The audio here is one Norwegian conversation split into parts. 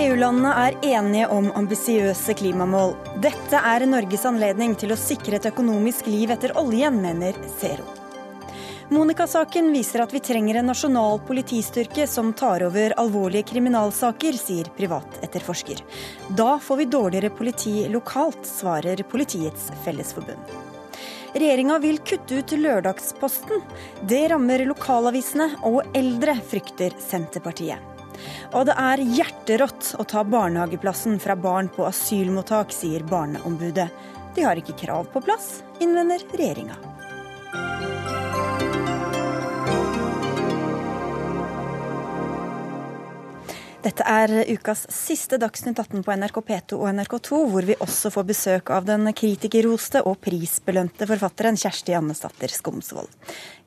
EU-landene er enige om ambisiøse klimamål. Dette er Norges anledning til å sikre et økonomisk liv etter oljen, mener Zero. Monica-saken viser at vi trenger en nasjonal politistyrke som tar over alvorlige kriminalsaker, sier privatetterforsker. Da får vi dårligere politi lokalt, svarer Politiets Fellesforbund. Regjeringa vil kutte ut Lørdagsposten. Det rammer lokalavisene, og eldre, frykter Senterpartiet. Og det er hjerterått å ta barnehageplassen fra barn på asylmottak, sier Barneombudet. De har ikke krav på plass, innvender regjeringa. Dette er ukas siste Dagsnytt 18 på NRK P2 og NRK2, hvor vi også får besøk av den kritikerroste og prisbelønte forfatteren Kjersti Annesdatter Skomsvold.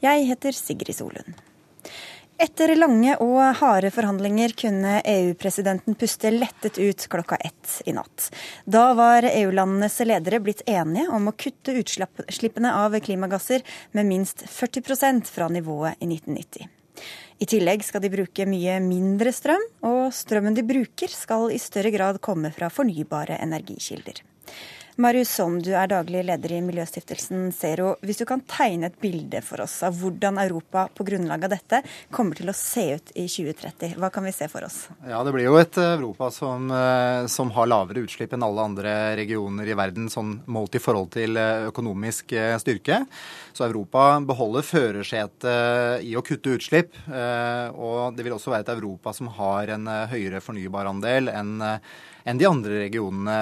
Jeg heter Sigrid Solund. Etter lange og harde forhandlinger kunne EU-presidenten puste lettet ut klokka ett i natt. Da var EU-landenes ledere blitt enige om å kutte utslippene av klimagasser med minst 40% fra nivået i 1990. I tillegg skal de bruke mye mindre strøm, og strømmen de bruker skal i større grad komme fra fornybare energikilder. Marius Holm, du er daglig leder i miljøstiftelsen Zero. Hvis du kan tegne et bilde for oss av hvordan Europa på grunnlag av dette kommer til å se ut i 2030, hva kan vi se for oss? Ja, Det blir jo et Europa som, eh, som har lavere utslipp enn alle andre regioner i verden, sånn målt i forhold til eh, økonomisk eh, styrke. Så Europa beholder førersetet i å kutte utslipp. Og det vil også være et Europa som har en høyere fornybarandel enn enn de andre regionene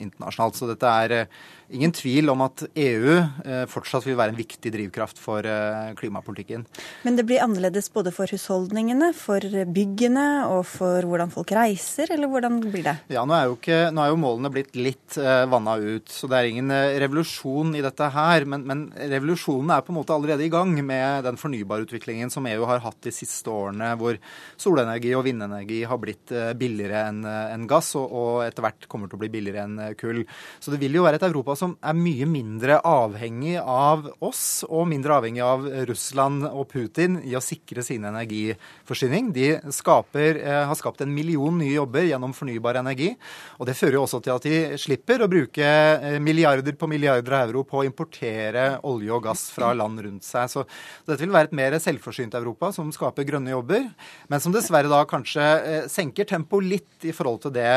internasjonalt. Så dette er eh, ingen tvil om at EU eh, fortsatt vil være en viktig drivkraft for eh, klimapolitikken. Men det blir annerledes både for husholdningene, for byggene og for hvordan folk reiser, eller hvordan blir det? Ja, nå er jo, ikke, nå er jo målene blitt litt vanna ut, så det er ingen revolusjon i dette her. Men, men, revolusjonen er på en måte allerede i gang med den fornybarutviklingen som EU har hatt de siste årene, hvor solenergi og vindenergi har blitt billigere enn en gass. og og etter hvert kommer til å bli billigere enn eh, kull. Så det vil jo være et Europa som er mye mindre avhengig av oss, og mindre avhengig av Russland og Putin i å sikre sin energiforsyning. De skaper, eh, har skapt en million nye jobber gjennom fornybar energi. Og det fører jo også til at de slipper å bruke eh, milliarder på milliarder av euro på å importere olje og gass fra land rundt seg. Så dette vil være et mer selvforsynt Europa som skaper grønne jobber, men som dessverre da kanskje senker tempoet litt i forhold til det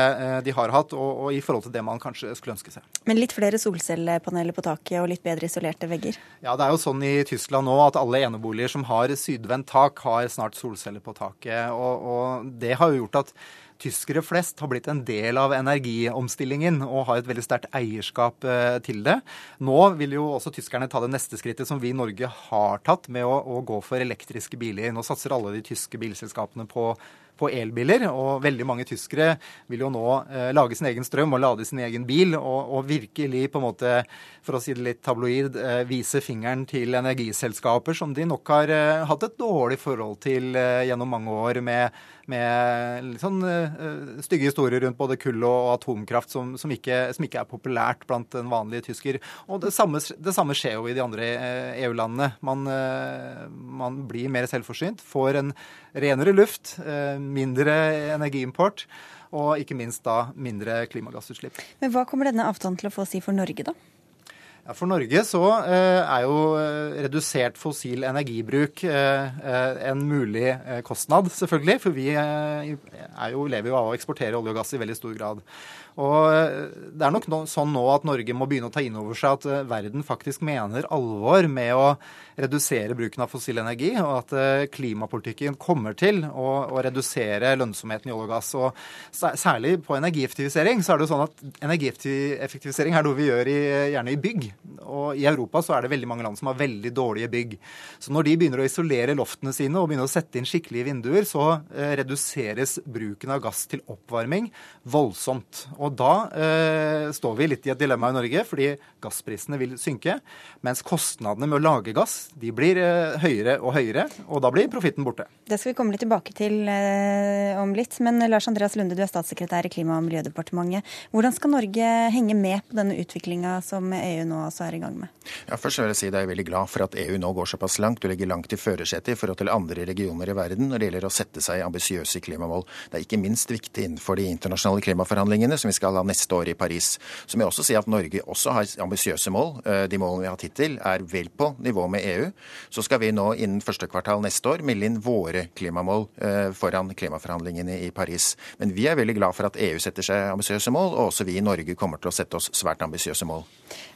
de har hatt, og, og, i forhold til det man kanskje skulle ønske seg. Men litt flere solcellepaneler på taket og litt bedre isolerte vegger? Ja, det er jo sånn i Tyskland nå at alle eneboliger som har sydvendt tak, har snart solceller på taket. Og, og det har jo gjort at tyskere flest har blitt en del av energiomstillingen og har et veldig sterkt eierskap eh, til det. Nå vil jo også tyskerne ta det neste skrittet som vi i Norge har tatt, med å, å gå for elektriske biler. Nå satser alle de tyske bilselskapene på på elbiler. Og veldig mange tyskere vil jo nå eh, lage sin egen strøm og lade sin egen bil, og, og, virkelig på en måte, for å si det litt tabloid, eh, vise fingeren til energiselskaper som de nok har eh, hatt et dårlig forhold til eh, gjennom mange år, med, med litt sånn uh, stygge historier rundt både kull og atomkraft som, som, ikke, som, ikke, er populært blant den vanlige tysker. Og det samme, det samme skjer jo i de andre EU-landene. Man, uh, man, man blir mer selvforsynt, får en renere luft, uh, mindre energiimport og ikke minst da mindre klimagassutslipp. Men Hva kommer denne avtalen til å få si for Norge, da? For Norge så eh, er jo eh, redusert fossil energibruk en mulig kostnad, selvfølgelig. For vi jo, lever jo av å eksportere olje og gass i veldig stor grad. Og eh, Det er nok sånn nå at Norge må begynne å ta inn over seg at eh, verden faktisk mener alvor med å redusere bruken av fossil energi, og at eh, klimapolitikken kommer til å, å redusere lønnsomheten i olje og gass. Og Særlig på energieffektivisering så er det jo sånn at energieffektivisering er noe vi gjør i, gjerne i bygg. Og I Europa så er det veldig mange land som har veldig dårlige bygg. Så når de begynner å isolere loftene sine og begynner å sette inn skikkelige vinduer, så reduseres bruken av gass til oppvarming voldsomt. Og da eh, står vi litt i et dilemma i Norge, fordi gassprisene vil synke. Mens kostnadene med å lage gass de blir eh, høyere og høyere, og da blir profitten borte. Det skal vi komme litt tilbake til eh, om litt. Men Lars Andreas Lunde, du er statssekretær i Klima- og miljødepartementet. Hvordan skal Norge henge med på denne utviklinga som EU nå også er i gang med? Ja, først vil jeg si at jeg er veldig glad for at EU nå går såpass langt og ligger langt i førersetet i forhold til andre regioner i verden når det gjelder å sette seg ambisiøse klimamål. Det er ikke minst viktig innenfor de internasjonale klimaforhandlingene som vi skal ha neste år i Paris. Så må jeg også si at Norge også har ambisiøse mål. Eh, de målene vi har hatt hittil er vel på nivå med EU. Så skal vi nå innen første kvartal neste år melde inn våre klimamål eh, foran klimaforhandlingene i Paris. Men vi er veldig glad for at EU setter seg ambisiøse mål, og også vi i Norge kommer til å sette oss svært ambisiøse mål.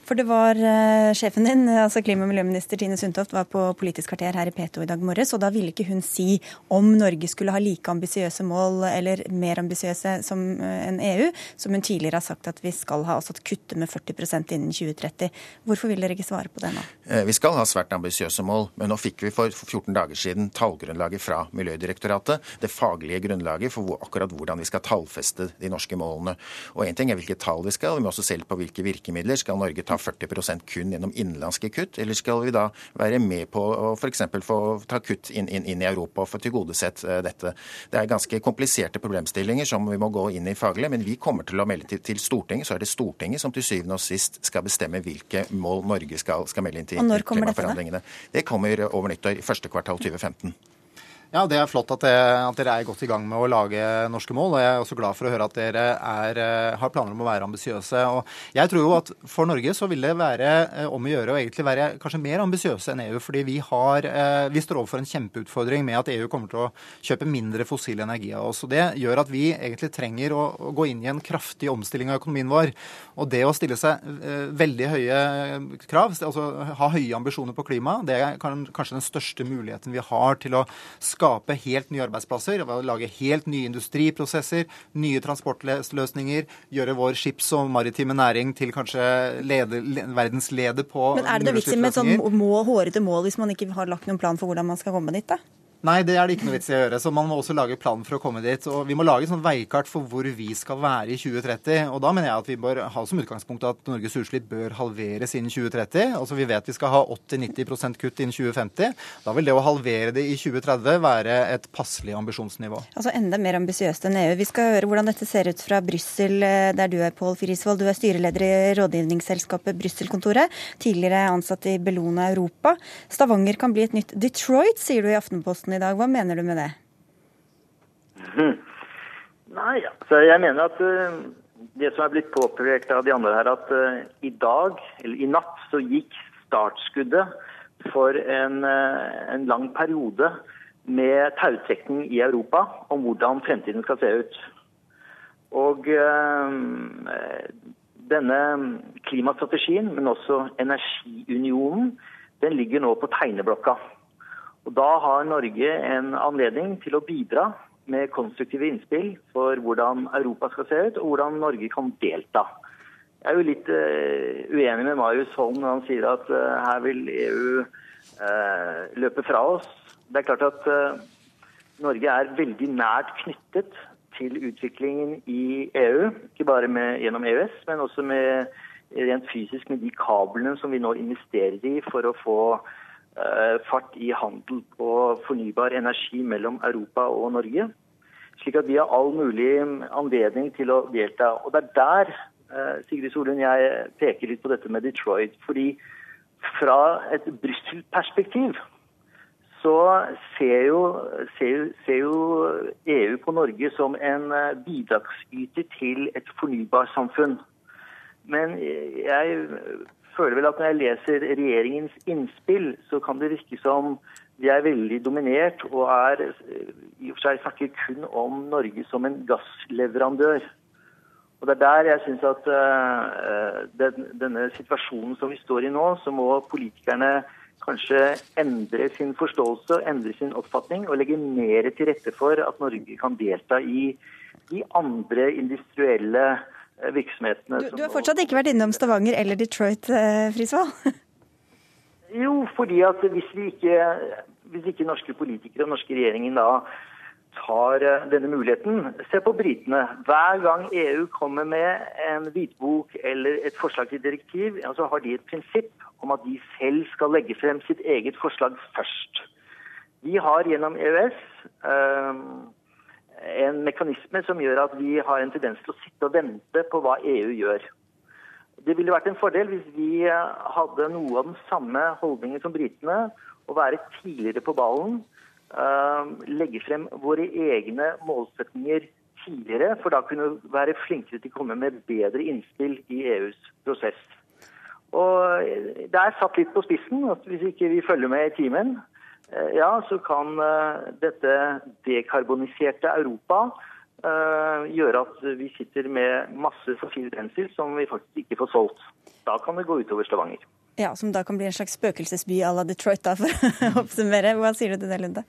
For det var uh, sjefen din, altså klima- og miljøminister Tine Sundtoft, var på Politisk kvarter her i P2 i dag morges, og da ville ikke hun si om Norge skulle ha like ambisiøse mål eller mer ambisiøse som uh, enn EU, som hun tidligere har sagt at vi skal ha, altså kutte med 40% innen 2030. Hvorfor vil dere ikke svare på det nå? Eh, vi skal ha svært ambisiøse mål, men nå fikk vi for 14 dager siden tallgrunnlaget fra Miljødirektoratet, det faglige grunnlaget for akkurat hvordan vi skal tallfeste de norske målene. Og én ting er hvilke tall vi skal, vi må også se på hvilke virkemidler. Skal Norge ta 40 kun gjennom innenlandske kutt, eller skal vi da være med på å f.eks. få ta kutt inn, inn, inn, i Europa og få tilgodesett uh, dette? Det er ganske kompliserte problemstillinger som vi må gå inn i faglig, men vi kommer til å melde til, til Stortinget. Så er det Stortinget som til syvende og sist skal bestemme hvilke mål Norge skal, skal melde inn til klimaforhandlingene. Det kommer over nyttår, i første kvartal 2015. Ja, Det er flott at, det, at, dere er godt i gang med å lage norske mål. og Jeg er også glad for å høre at dere er, eh, har planer om å være ambisiøse. Jeg tror jo at for Norge så vil det være eh, om å gjøre å egentlig være kanskje mer ambisiøse enn EU. fordi vi, har, eh, vi står overfor en kjempeutfordring med at EU kommer til å kjøpe mindre fossil energi av oss. og Det gjør at vi egentlig trenger å, å gå inn i en kraftig omstilling av økonomien vår. Og det å stille seg veldig høye krav, altså ha høye ambisjoner på klima, det er kanskje den største muligheten vi har til å skape helt nye arbeidsplasser, lage helt nye industriprosesser, nye transportløsninger, gjøre vår skips- og maritime næring til kanskje leder, verdensleder på Men er det noe vits i med et sånn må, hårete mål hvis man ikke har lagt noen plan for hvordan man skal komme dit, da? Nei, det er det ikke noe vits i å gjøre. Så man må også lage plan for å komme dit. Og vi må lage sånn veikart for hvor vi skal være i 2030. Og da mener jeg at vi bør ha som utgangspunkt at Norges utslipp bør halveres innen 2030. Altså vi vet vi skal ha 80-90% kutt innen 2050. Da vil det å halvere det i 2030 være et passelig ambisjonsnivå. Altså enda mer ambisiøst enn EU. Vi skal høre hvordan dette ser ut fra Brussel, eh, der du er, Pål Frisvold. Du er styreleder i rådgivningsselskapet Brussel-kontoret. Tidligere ansatt i Bellona Europa. Stavanger kan bli et nytt Detroit, sier du i Aftenposten i dag. Hva mener du med det? Nei, altså jeg mener at uh, det som er blitt påpekt av de andre her, at uh, i dag, eller i natt, så gikk startskuddet for en, uh, en lang periode med tautrekning i Europa om hvordan fremtiden skal se ut. Og denne klimastrategien, men også energiunionen, den ligger nå på tegneblokka. Og Da har Norge en anledning til å bidra med konstruktive innspill for hvordan Europa skal se ut, og hvordan Norge kan delta. Jeg er jo litt uh, uenig med Marius Holm når han sier at uh, her vil EU eh, løpe fra oss. Det er klart at Norge er veldig nært knyttet til utviklingen i EU. Ikke bare med, gjennom EØS, men også med, rent fysisk med de kablene som vi nå investerer i for å få Eh, fart i handel på fornybar energi mellom Europa og Norge. Slik at vi har all mulig anledning til å delta. Og det er der eh, Sigrid Solund, jeg peker litt på dette med Detroit. fordi fra et Brussel-perspektiv så ser jo, ser, ser jo, EU på Norge som en eh, bidragsyter til et fornybarsamfunn. Men jeg føler vel at når jeg leser regjeringens innspill, så kan det virke som de er veldig dominert og er i og for seg snakker kun om Norge som en gassleverandør. Og Det er der jeg syns at uh, den, denne situasjonen som vi står i nå, så må politikerne kanskje endre sin forståelse, endre sin oppfatning og legge mer til rette for at Norge kan delta i de andre industrielle Eh, virksomhetene. Du, du, har fortsatt ikke vært innom Stavanger eller Detroit, eh, Frisvold? jo, fordi at hvis vi ikke hvis ikke norske politikere og norske regjeringen da tar denne muligheten. Se på britene. Hver gang EU kommer med en hvitbok eller et forslag til direktiv, ja, så har de et prinsipp om at de selv skal legge frem sitt eget forslag først. Vi har gjennom EØS øh, en mekanisme som gjør at vi har en tendens til å sitte og vente på hva EU gjør. Det ville vært en fordel hvis vi hadde noe av den samme holdningen som britene, å være tidligere på ballen, øh, legge frem våre egne målsetninger tidligere, for da kunne vi være flinkere til å komme med bedre innspill i EUs prosess. Og Det er satt litt på spissen at hvis ikke vi følger med i timen, Eh, ja, så kan eh, dette dekarboniserte Europa eh, gjøre at vi sitter med masse fossilt brensel som vi faktisk ikke får solgt. Da kan det gå utover Stavanger. Ja, Som da kan bli en slags spøkelsesby à la Detroit, da, for å oppsummere. Hva sier du til det, Lunde?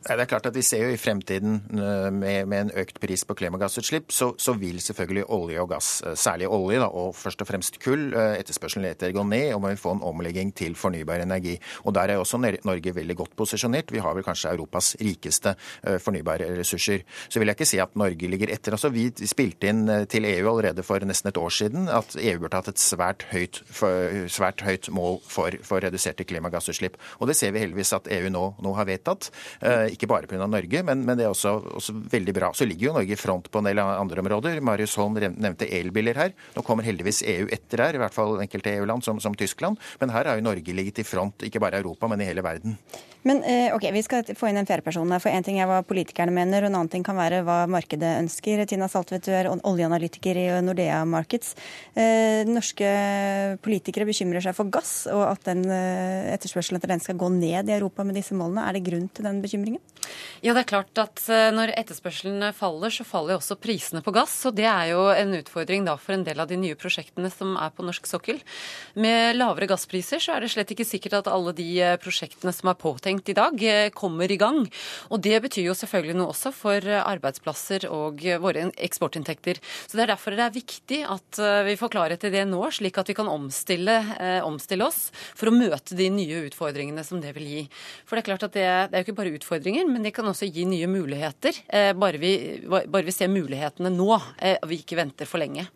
Det er klart at Vi ser jo i fremtiden eh, med, med en økt pris på klimagassutslipp, så, så, vil selvfølgelig olje og gass, eh, særlig olje da, og først og fremst kull, eh, etterspørselen etter gå ned, og man vil få en omlegging til fornybar energi. Og Der er også Norge veldig godt posisjonert. Vi har vel kanskje Europas rikeste fornybare ressurser. Så vil jeg ikke si at Norge ligger etter. Altså, Vi spilte inn til EU allerede for nesten et år siden at EU burde hatt et svært høyt, svært høyt mål for, for reduserte klimagassutslipp. Og Det ser vi heldigvis at EU nå, nå har vedtatt. Ikke bare pga. Norge, men, men, det er også, også, veldig bra. Så ligger jo Norge i front på en del andre områder. Marius Holm nevnte elbiler her. Nå kommer heldigvis EU etter her, i hvert fall enkelte EU-land som, som, Tyskland. Men her har jo Norge ligget i front, ikke bare i Europa, men i hele verden. Men eh, ok, Vi skal få inn en fjerdeperson. For én ting er hva politikerne mener, og en annen ting kan være hva markedet ønsker. Tina Saltvedt, du er oljeanalytiker i Nordea Markets. Eh, norske politikere bekymrer seg for gass, og at den eh, etterspørselen etter den skal gå ned i Europa med disse målene. Er det grunn til den bekymringen? Ja, det er klart at eh, når etterspørselen faller, så faller også prisene på gass. Og det er jo en utfordring da for en del av de nye prosjektene som er på norsk sokkel. Med lavere gasspriser så er det slett ikke sikkert at alle de eh, prosjektene som er påtenkt i dag, eh, kommer i gang. Og det betyr jo selvfølgelig noe også for arbeidsplasser og våre eksportinntekter. Så det er derfor det er viktig at vi får klarhet i det nå, slik at vi kan omstille, omstille oss for å møte de nye utfordringene som det vil gi. For det er klart at det, det er jo ikke bare utfordringer men de kan også gi nye muligheter. Eh, bare vi, bare vi ser mulighetene nå, eh, og vi ikke venter for lenge.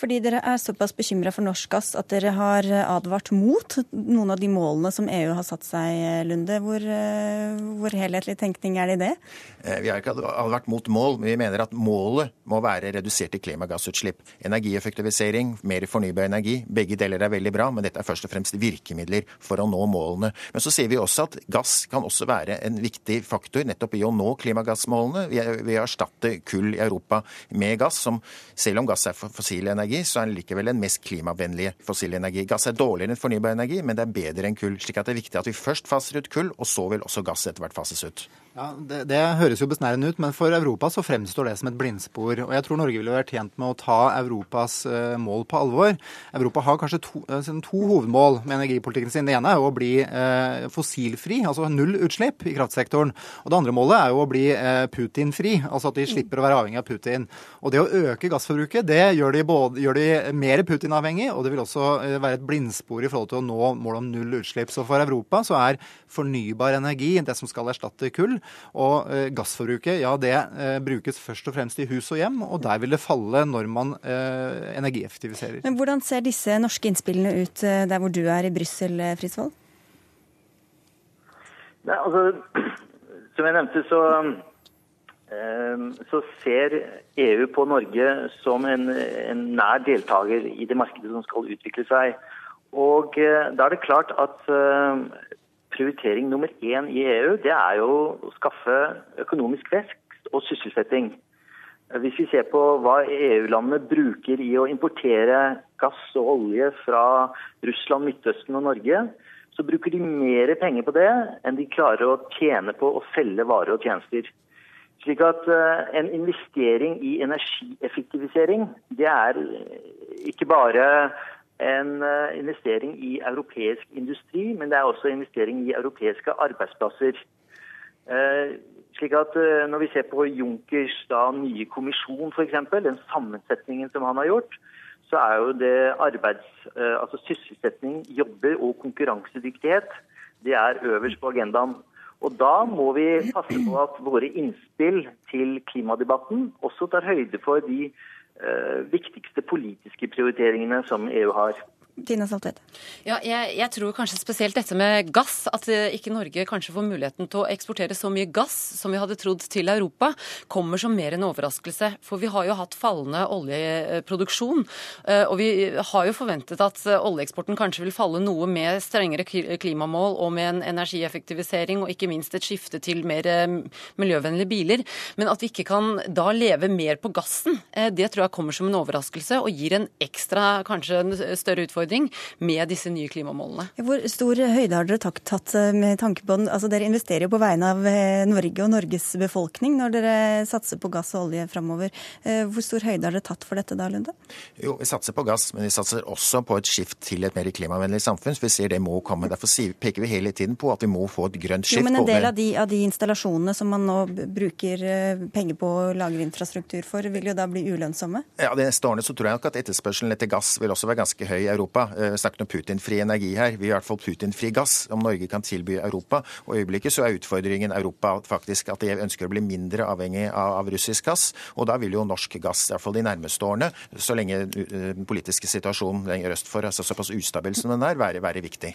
Fordi dere er såpass bekymra for norsk gass at dere har advart mot noen av de målene som EU har satt seg, Lunde. Hvor, eh, hvor helhetlig tenkning er det i det? Eh, vi har ikke advart mot mål, men vi mener at målet må være reduserte klimagassutslipp. Energieffektivisering, mer fornybar energi. Begge deler er veldig bra, men dette er først og fremst virkemidler for å nå målene. Men så sier vi også at gass kan også være en viktig faktor nettopp i å nå klimagassmålene. Vi erstatter kull i Europa med gass, som selv om gass er fossil energi, energi, så er den likevel den mest klimavennlige fossile energi. Gass er dårligere enn fornybar energi, men det er bedre enn kull. slik at det er viktig at vi først faser ut kull, og så vil også gass etter hvert fases ut. Ja, det, det, høres jo besnærende ut, men for Europa så fremstår det som et blindspor. Og jeg tror Norge ville vært tjent med å ta Europas uh, mål på alvor. Europa har kanskje to, uh, to, hovedmål med energipolitikken sin. Det ene er jo å bli uh, fossilfri, altså null utslipp i kraftsektoren. Og det andre målet er jo å bli Putin-fri, altså at de slipper å være avhengig av Putin. Og det å øke gassforbruket, det gjør de, både, gjør de mer Putin-avhengig, og det vil også være et blindspor i forhold til å nå målet om null utslipp. Så for Europa så er fornybar energi det som skal erstatte kull. Og eh, gassforbruket, ja det eh, brukes først og fremst i hus og hjem, og der vil det falle når man eh, energieffektiviserer. Men Hvordan ser disse norske innspillene ut der hvor du er i Brussel, Frisvold? Nei, altså, som jeg nevnte, så, så ser EU på Norge som en, en, nær deltaker i det markedet som skal utvikle seg. Og da er det klart at prioritering nummer én i EU det er jo å skaffe økonomisk vekst og sysselsetting. Hvis vi ser på hva EU-landene bruker i å importere gass og olje fra Russland, Midtøsten og Norge, så bruker de mer penger på det enn de klarer å tjene på å selge varer og tjenester. Slik at eh, en investering i energieffektivisering, det er ikke bare en eh, investering i europeisk industri, men det er også investering i europeiske arbeidsplasser. Eh, slik at eh, Når vi ser på Junckers da, nye kommisjon, f.eks., den sammensetningen som han har gjort, så er jo det arbeids, altså sysselsetting, jobber og konkurransedyktighet det er øverst på agendaen. Og Da må vi passe på at våre innspill til klimadebatten også tar høyde for de viktigste politiske prioriteringene som EU har. Tina Saltvedt. Ja, jeg, jeg, tror kanskje spesielt dette med gass, at eh, ikke Norge kanskje får muligheten til å eksportere så mye gass som vi hadde trodd til Europa, kommer som mer en overraskelse. For vi har jo hatt fallende oljeproduksjon. Eh, og vi har jo forventet at eh, oljeeksporten kanskje vil falle noe med strengere klimamål og med en energieffektivisering og ikke minst et skifte til mer miljøvennlige biler. Men at vi ikke kan da leve mer på gassen, det tror jeg kommer som en overraskelse og gir en ekstra, kanskje en større utfordring utfordring med disse nye klimamålene. Hvor stor høyde har dere tatt eh, med tanke på den? Altså Dere investerer jo på vegne av eh, Norge og Norges befolkning når dere satser på gass og olje framover. Eh, hvor stor høyde har dere tatt for dette da, Lunde? Jo, Vi satser på gass, men vi satser også på et skift til et mer klimavennlig samfunn. Så vi ser det må komme. Derfor peker vi hele tiden på at vi må få et grønt skift. Jo, men en del av de, av de installasjonene som man nå bruker penger på å lage infrastruktur for, vil jo da bli ulønnsomme? Ja, De neste årene så tror jeg nok at etterspørselen etter gass vil også være ganske høy i Europa. Europa. Vi snakker snakket om Putin-fri energi her. Vi har i hvert fall Putin-fri gass, om Norge kan tilby Europa. Og i øyeblikket så er utfordringen Europa faktisk at de ønsker å bli mindre avhengig av, av russisk gass. Og da vil jo norsk gass, i hvert fall de nærmeste årene, så lenge eh, den politiske situasjonen lenger øst for, altså såpass ustabil som den er, være, være viktig.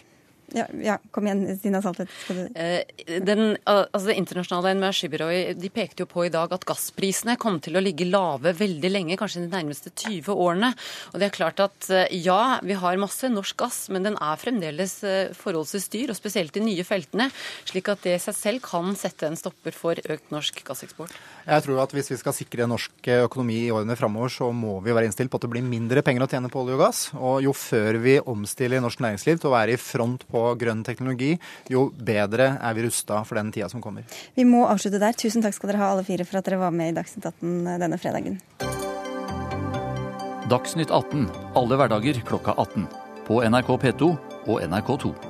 Ja, ja, kom igjen, Stina Saltvedt. Eh, den, altså det internasjonale energibyrået de pekte jo på i dag at gassprisene kom til å ligge lave veldig lenge, kanskje de nærmeste 20 årene. Og det er klart at eh, ja, vi har masse norsk gass, men den er fremdeles eh, forholdsvis dyr, og spesielt de nye feltene. Slik at det i seg selv kan sette en stopper for økt norsk gasseksport. Jeg tror at hvis vi skal sikre norsk økonomi i årene framover, så må vi være innstilt på at det blir mindre penger å tjene på olje og gass. Og jo før vi omstiller norsk næringsliv til å være i front på på grønn teknologi, jo bedre er vi rusta for den tida som kommer. Vi må avslutte der. Tusen takk skal dere ha alle fire for at dere var med i Dagsnytt 18 denne fredagen. Dagsnytt 18 alle hverdager klokka 18. På NRK P2 og NRK2.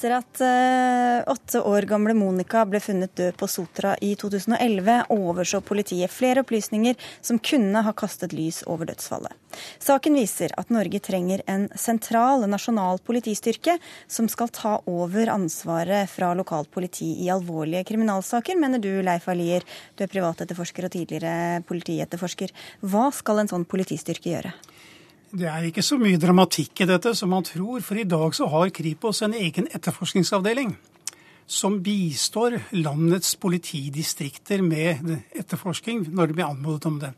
Etter at uh, åtte år gamle Monica ble funnet død på Sotra i 2011, overså politiet flere opplysninger som kunne ha kastet lys over dødsfallet. Saken viser at Norge trenger en sentral nasjonal politistyrke som skal ta over ansvaret fra lokalt politi i alvorlige kriminalsaker, mener du Leif Alier, du er privatetterforsker og tidligere politietterforsker. Hva skal en sånn politistyrke gjøre? Det er ikke så mye dramatikk i dette som man tror, for i dag så har Kripos en egen etterforskningsavdeling som bistår landets politidistrikter med etterforsking når det blir anmodet om det.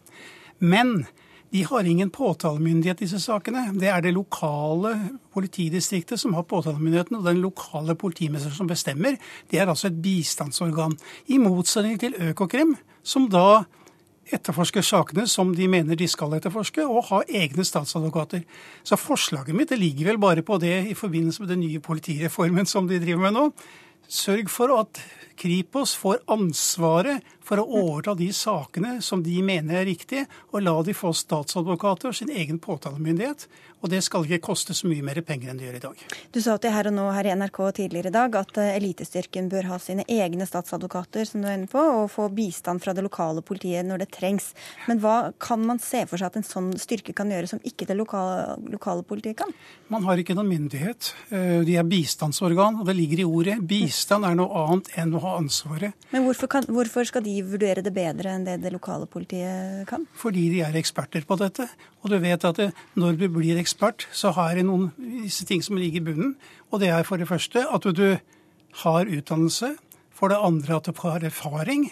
Men de har ingen påtalemyndighet disse sakene. Det er det lokale politidistriktet som har påtalemyndigheten, og den lokale politimesteren som bestemmer. Det er altså et bistandsorgan. I motsetning til Økokrim, som da etterforsker sakene som de mener de skal etterforske, og ha egne statsadvokater. Så forslaget mitt ligger vel bare på det i forbindelse med den nye politireformen som de driver med nå. Sørg for at Kripos får ansvaret for å overta de sakene som de mener er riktige, og la de få statsadvokater og sin egen påtalemyndighet. Og det skal ikke koste så mye mer penger enn det gjør i dag. Du sa til Her og Nå her i NRK tidligere i dag at eh, elitestyrken bør ha sine egne statsadvokater, som du er inne på, og få bistand fra det lokale politiet når det trengs. Men hva kan man se for seg at en sånn styrke kan gjøre som ikke det lokale, lokale politiet kan? Man har ikke noen myndighet. Eh, de er bistandsorgan, og det ligger i ordet. Bistand er noe annet enn å ha ansvaret. Men hvorfor, kan, hvorfor skal de vurdere det bedre enn det det lokale politiet kan? Fordi de er eksperter på dette. Og du vet at det, når du blir ekspert, så har det noen visse ting som ligger i bunnen. Og det er for det første at du har utdannelse. For det andre at du har erfaring.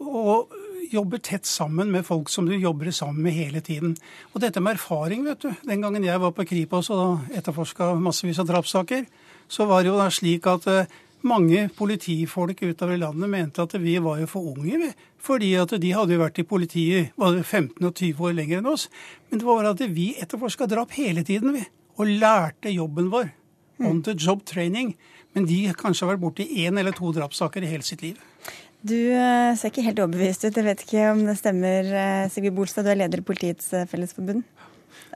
Og jobber tett sammen med folk som du jobber sammen med hele tiden. Og dette med erfaring, vet du. Den gangen jeg var på Kripos og etterforska massevis av drapssaker, så var det jo da slik at eh, mange politifolk utover i landet mente at vi var jo for unge, fordi at de hadde jo vært i politiet var 15 og 20 år lenger enn oss. Men det var bare at vi etterforska drap hele tiden, vi. Og lærte jobben vår. On the job training. Men de kanskje har vært borti én eller to drapssaker i hele sitt liv. Du eh, ser ikke helt overbevist ut. Jeg vet ikke om det stemmer, eh, Sigurd Bolstad. Du er leder i Politiets eh, Fellesforbund.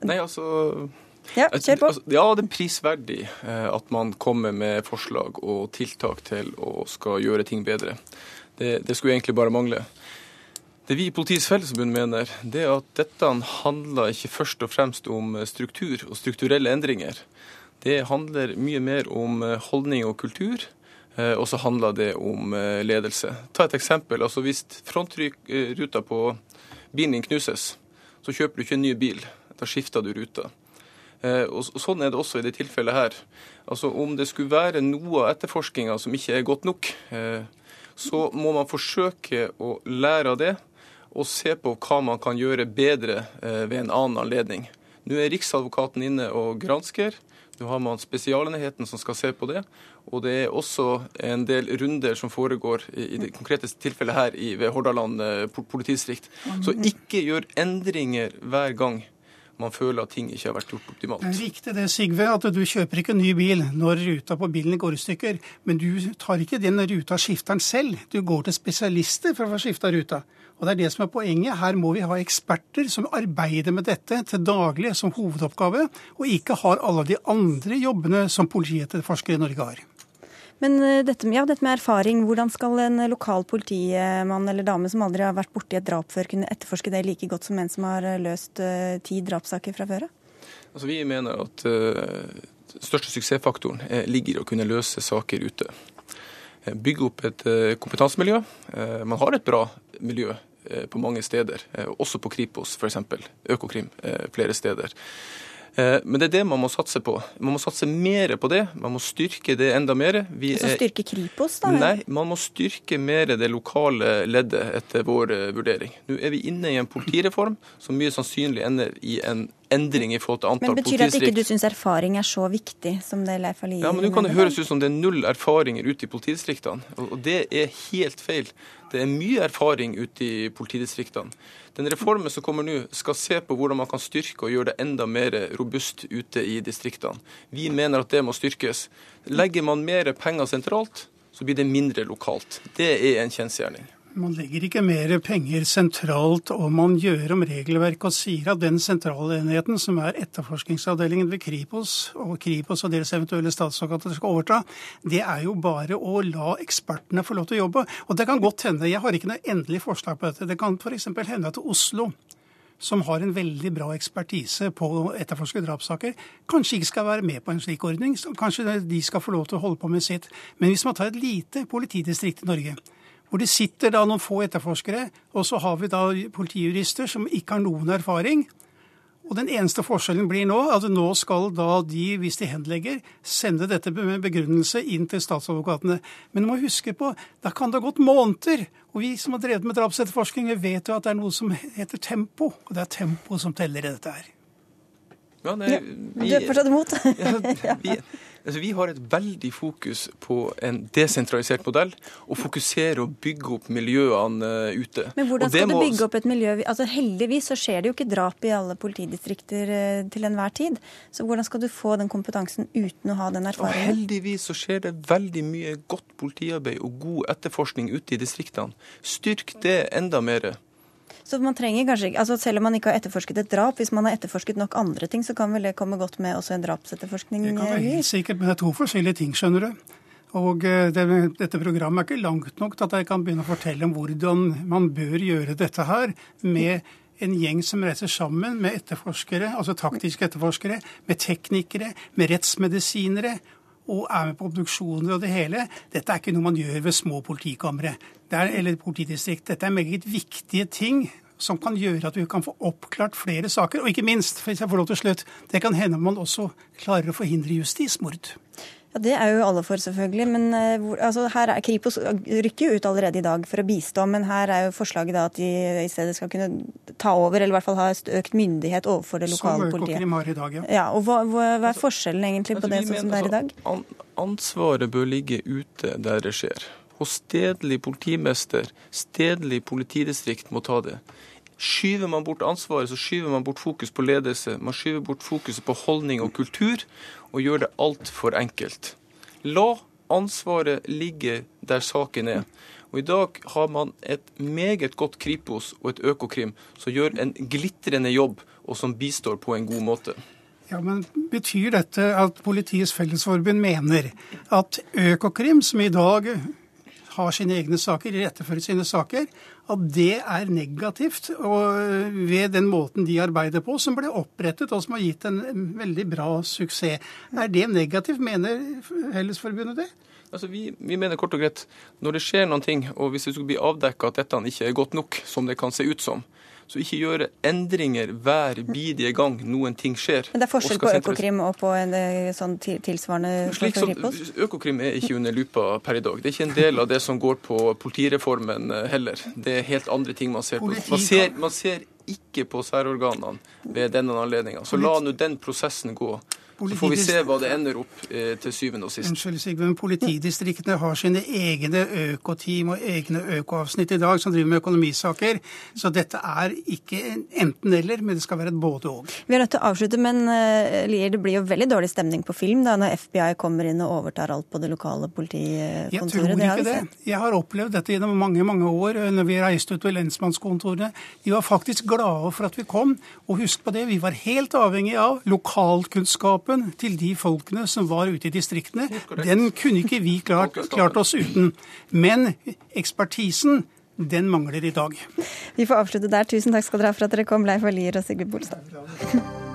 Nei, altså ja, kjør på. Altså, ja, det er prisverdig eh, at man kommer med forslag og tiltak til å skal gjøre ting bedre. Det, det skulle egentlig bare mangle. Det vi i Politiets Fellesforbund mener, det er at dette handler ikke først og fremst om struktur og strukturelle endringer. Det handler mye mer om holdning og kultur. Eh, og så handler det om eh, ledelse. Ta et eksempel. altså Hvis frontruta på bilen din knuses, så kjøper du ikke en ny bil. Da skifter du ruta. Eh, og Sånn er det også i det tilfellet her. Altså Om det skulle være noe av etterforskninga som ikke er godt nok, så må man forsøke å lære av det og se på hva man kan gjøre bedre eh, ved en annen anledning. Nå er Riksadvokaten inne og gransker. Nå har man Spesialenheten som skal se på det. Og det er også en del runder som foregår i det konkrete tilfellet her ved Hordaland eh, politidistrikt. Så ikke gjør endringer hver gang man føler at ting ikke har vært gjort optimalt. Det er riktig det, Sigve, at du kjøper ikke ny bil når ruta på bilen går i stykker. Men du tar ikke den ruta skifteren selv. Du går til spesialister for å få skifta ruta. Og det er det som er poenget. Her må vi ha eksperter som arbeider med dette til daglig som hovedoppgave, og ikke har alle de andre jobbene som politietterforskere i Norge har. Men eh, dette, ja, dette, med erfaring, hvordan skal en lokal politimann eller dame som aldri har vært borti et drap før, kunne etterforske det like godt som en som har eh, løst uh, ti drapssaker fra før Altså, vi mener at uh, største suksessfaktoren ligger i å kunne løse saker ute. Bygge opp et uh, kompetansemiljø. man har et bra miljø på mange steder, også på Kripos f.eks. Økokrim flere steder. Eh, men det er det man må satse på. Man må satse mer på det. Man må styrke det enda mer. Vi Så styrke Kripos, da? Nei, man må styrke mer det lokale leddet, etter vår eh, vurdering. Nå er vi inne i en politireform som mye sannsynlig ender i en endring i forhold til antall politidistrikt. Men Betyr det at ikke du syns erfaring er så viktig som det Leif Ali Ja, men Nå kan det høres ut som det er null erfaringer ute i politidistriktene, og det er helt feil. Det er mye erfaring ute i politidistriktene. Den reformen som kommer nå, skal se på hvordan man kan styrke og gjøre det enda mer robust ute i distriktene. Vi mener at det må styrkes. Legger man mer penger sentralt, så blir det mindre lokalt. Det er en kjensgjerning. Man legger ikke mer penger sentralt, og man gjør om regelverket og sier at den sentrale enheten, som er etterforskningsavdelingen ved Kripos, og Kripos og deres eventuelle statsadvokater skal overta, det er jo bare å la ekspertene få lov til å jobbe. Og det kan godt hende, jeg har ikke noe endelig forslag på dette, det kan f.eks. hende at Oslo som har en veldig bra ekspertise på å etterforske drapssaker, kanskje ikke skal være med på en slik ordning. Kanskje de skal få lov til å holde på med sitt. Men hvis man tar et lite politidistrikt i Norge, hvor det sitter da noen få etterforskere, og så har vi da politijurister som ikke har noen erfaring. Og Den eneste forskjellen blir nå at nå skal da de, hvis de henlegger, sende dette med begrunnelse inn til statsadvokatene. Men du må huske på, da kan det ha gått måneder. Og vi som har drevet med drapsetterforskning, vi vet jo at det er noe som heter tempo. Og det er tempo som teller i dette her. Ja, nei, vi, du er fortsatt imot? ja, vi, Altså, vi har et veldig fokus på en desentralisert modell, og fokusere og bygge opp miljøene uh, ute. Men hvordan skal må... du bygge opp et miljø? Altså, heldigvis så skjer det jo ikke drap i alle politidistrikter uh, til enhver tid. Så hvordan skal du få den kompetansen uten å ha den erfaringen? Og heldigvis så skjer det veldig mye godt politiarbeid og god etterforskning ute i distriktene. Styrk det enda mer. Så man trenger kanskje altså Selv om man ikke har etterforsket et drap, hvis man har etterforsket nok andre ting, så kan vel det komme godt med også en drapsetterforskning? Det kan være helt sikkert, men det er to forskjellige ting, skjønner du. Og eh, det, dette programmet er ikke langt nok til at jeg kan begynne å fortelle om hvordan man bør gjøre dette her med en gjeng som reiser sammen med etterforskere, altså taktiske etterforskere, med teknikere, med rettsmedisinere, og er med på obduksjoner og det hele. Dette er ikke noe man gjør ved små politikamre eller politidistrikt. Dette er meget viktige ting som kan gjøre at vi kan få oppklart flere saker. Og ikke minst, hvis jeg får lov til slutt, det kan hende man også klarer å forhindre justismord. Ja, Det er jo alle for, selvfølgelig. Men uh, altså, her er Kripos rykker jo ut allerede i dag for å bistå. Men her er jo forslaget da at de i stedet skal kunne ta over, eller i hvert fall ha økt myndighet overfor det lokale politiet. Som i dag, ja. ja og hva, hva, hva, er forskjellen egentlig altså, på det sånn som det er i dag? Altså, ansvaret bør ligge ute der det skjer. Hos stedlig politimester, stedlig politidistrikt må ta det. Skyver man bort ansvaret, så skyver man bort fokus på ledelse. Man skyver bort fokuset på holdning og kultur, og gjør det altfor enkelt. La ansvaret ligge der saken er. Og I dag har man et meget godt Kripos og et Økokrim som gjør en glitrende jobb, og som bistår på en god måte. Ja, men Betyr dette at Politiets Fellesforbund mener at Økokrim, som i dag har sine egne saker, irettefører sine saker, at det er negativt og ved den måten de arbeider på, som ble opprettet og som har gitt en veldig bra suksess. Er det negativt, mener Fellesforbundet det? Altså, vi, vi, mener kort og greit når det skjer noen ting, og hvis det skulle bli avdekka at dette ikke er godt nok, som det kan se ut som, så ikke gjøre endringer hver bidige gang noen ting skjer. Men det er forskjell på Økokrim og på en eh, sånn tilsvarende Slik som, Økokrim er ikke under lupa per i dag. Det er ikke en del av det som går på politireformen eh, heller. Det er helt andre ting man ser på. Man ser, man ser ikke på særorganene ved denne anledninga. Så la nå den prosessen gå. Så får vi se hva det ender opp eh, til syvende og sist. Unnskyld, Sigve, men Politidistriktene har sine egne økoteam og egne økoavsnitt i dag som driver med økonomisaker. Så dette er ikke enten-eller, men det skal være et både-og. Vi er nødt til å avslutte, men uh, Lier, det blir jo veldig dårlig stemning på film da, når FBI kommer inn og overtar alt på det lokale politikontoret. Jeg tror ikke det. Jeg har opplevd dette gjennom mange mange år når vi reiste ut ved lensmannskontorene. De var faktisk glade for at vi kom. Og husk på det, vi var helt avhengig av lokalkunnskap kunnskapen til de folkene som var ute i distriktene, den kunne ikke vi klart, klart oss uten. Men ekspertisen den mangler i dag. Vi får avslutte der. Tusen takk skal dere ha for at dere kom, Leif Alier og Sigurd Bolstad.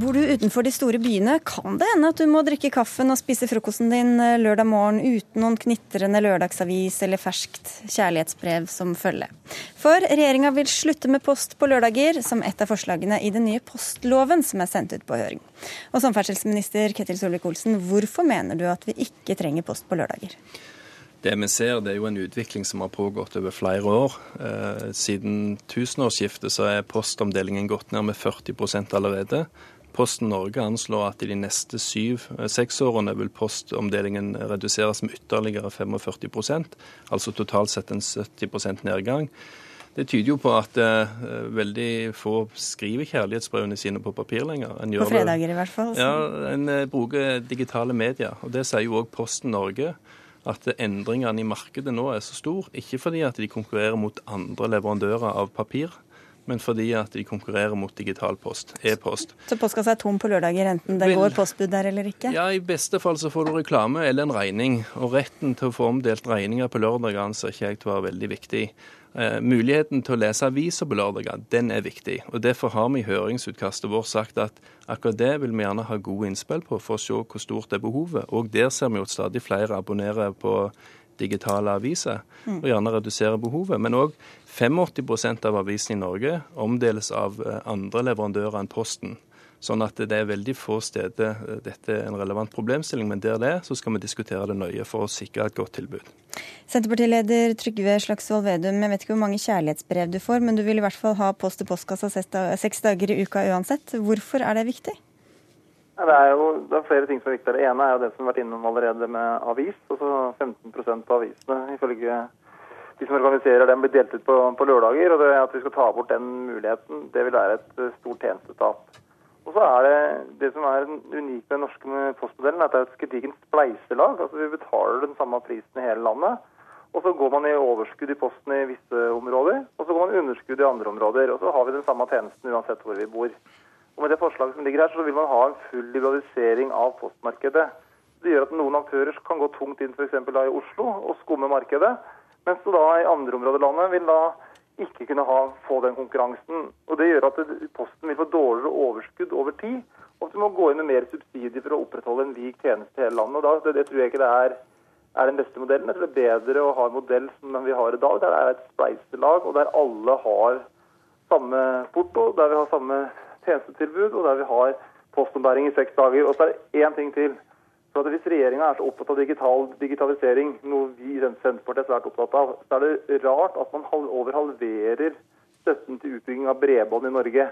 Bor du utenfor de store byene, kan det hende at du må drikke kaffen og spise frokosten din eh, lørdag morgen uten noen knitrende lørdagsavis eller ferskt kjærlighetsbrev som følge. For regjeringa vil slutte med post på lørdager, som et av forslagene i den nye postloven som er sendt ut på høring. Og samferdselsminister Ketil Solvik-Olsen, hvorfor mener du at vi ikke trenger post på lørdager? Det vi ser, det er jo en utvikling som har pågått over flere år. Eh, siden tusenårsskiftet så er postomdelingen gått ned med 40% allerede. Posten Norge anslår at i de neste syv-seks årene vil postomdelingen reduseres med ytterligere 45% altså totalt sett en 70% nedgang. Det tyder jo på at eh, veldig få skriver kjærlighetsbrevene sine på papir lenger. på fredager i hvert fall. Ja, En eh, bruker digitale medier. og Det sier jo òg Posten Norge. At endringene i markedet nå er så stor, ikke fordi at de konkurrerer mot andre leverandører av papir, men fordi at de konkurrerer mot digital post, e-post. Så postkassa er tom på lørdager, enten det går postbud der eller ikke? Ja, i beste fall så får du reklame eller en regning. Og retten til å få omdelt regninger på lørdager anser ikke jeg til å være veldig viktig. Eh, muligheten til å lese aviser på lørdager, den er viktig. og Derfor har vi i høringsutkastet vårt sagt at akkurat det vil vi gjerne ha gode innspill på for å se hvor stort er behovet. Og der ser vi jo at stadig flere abonnerer på digitale aviser, og gjerne redusere behovet. Men òg 85% av avisene i Norge omdeles av eh, andre leverandører enn Posten. Sånn at det er veldig få steder eh, dette er en relevant problemstilling, men der det er, så skal vi diskutere det nøye for å sikre et godt tilbud. Senterpartileder Trygve Slagsvold Vedum, jeg vet ikke hvor mange kjærlighetsbrev du får, men du vil i hvert fall ha post i postkassa seks dager i uka uansett. Hvorfor er det viktig? Det er jo det er flere ting som er viktig. Det ene er jo det som har vært innom allerede med avis. altså 15 av avisene ifølge de som organiserer dem, blir delt ut på, på, lørdager. og det At vi skal ta bort den muligheten, det vil være et eh, stort tjenestetap. Og så er det det som er unikt med den norske postmodellen, at det er et gedigent spleiselag. altså Vi betaler den samme prisen i hele landet. Og så går man i overskudd i posten i visse områder, og så går man i underskudd i andre områder. Og så har vi den samme tjenesten uansett hvor vi bor. Og Med det forslaget som ligger her, så vil man ha en full liberalisering av postmarkedet. Det gjør at noen aktører kan gå tungt inn f.eks. i Oslo og skumme markedet. Mens da i andre områder i landet vil da ikke kunne ha, få den konkurransen. Og Det gjør at Posten vil få dårligere overskudd over tid, og at du må gå inn med mer subsidier for å opprettholde en lik tjeneste i hele landet. Og da, det, det, tror jeg ikke det er, er, den beste modellen. Jeg tror det er bedre å ha en modell som vi har i dag, der det er et spleiselag, og der alle har samme porto, der vi har samme tjenestetilbud, og der vi har postombæring i seks dager. Og så er det én ting til. For at Hvis regjeringa er så opptatt av digital, digitalisering, noe vi i Senterpartiet er svært opptatt av, så er det rart at man over halverer støtten til utbygging av bredbånd i Norge.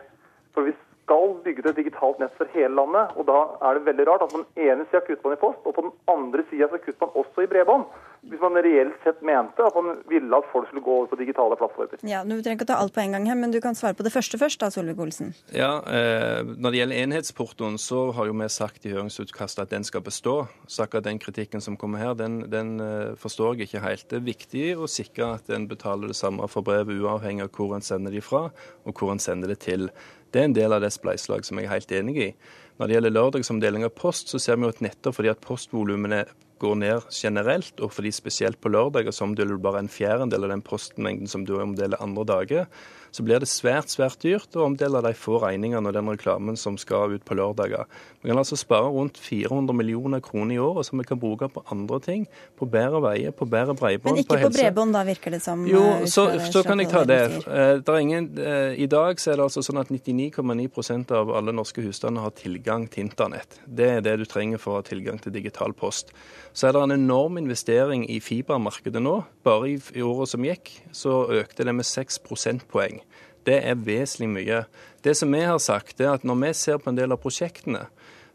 For vi skal bygge et digitalt nett for hele landet, og da er det veldig rart at den ene sida kutter man i post, og på den andre sida kutter man også i bredbånd. Hvis man reelt sett mente at man ville at folk skulle gå over på digitale plattformer. Ja, Du trenger ikke å ta alt på en gang her, men du kan svare på det første først, da, Solvik-Olsen. Ja, eh, Når det gjelder enhetsportoen, så har jo vi sagt i høringsutkastet at den skal bestå. Så akkurat den kritikken som kommer her, den, den eh, forstår jeg ikke helt. Det er viktig å sikre at en betaler det samme for brevet, uavhengig av hvor en sender det fra, og hvor en sender det til. Det er en del av det spleiselaget som jeg er helt enig i. Når det gjelder lørdagsomdeling av post, så ser vi jo at nettopp fordi at postvolumene går ned generelt, og fordi spesielt på lørdager så omdeler du bare en fjerdedel av den postmengden som du omdeler andre dager, så blir det svært svært dyrt å omdele de få regningene og den reklamen som skal ut på lørdager. Vi kan altså spare rundt 400 millioner kroner i året som vi kan bruke på andre ting. På bedre veier, på bedre bredbånd, Men ikke på, på bredbånd, da virker det som? Jo, eh, så, så kan jeg ta det. Eh, det ingen, eh, I dag så er det altså sånn at 99,9% av alle norske husstander har tilgang til internett. Det er det du trenger for å ha tilgang til digital post. Så er det en enorm investering i fibermarkedet nå. Bare i, i året som gikk, så økte det med 6 prosentpoeng. Det er vesentlig mye. Det som vi har sagt, er at når vi ser på en del av prosjektene,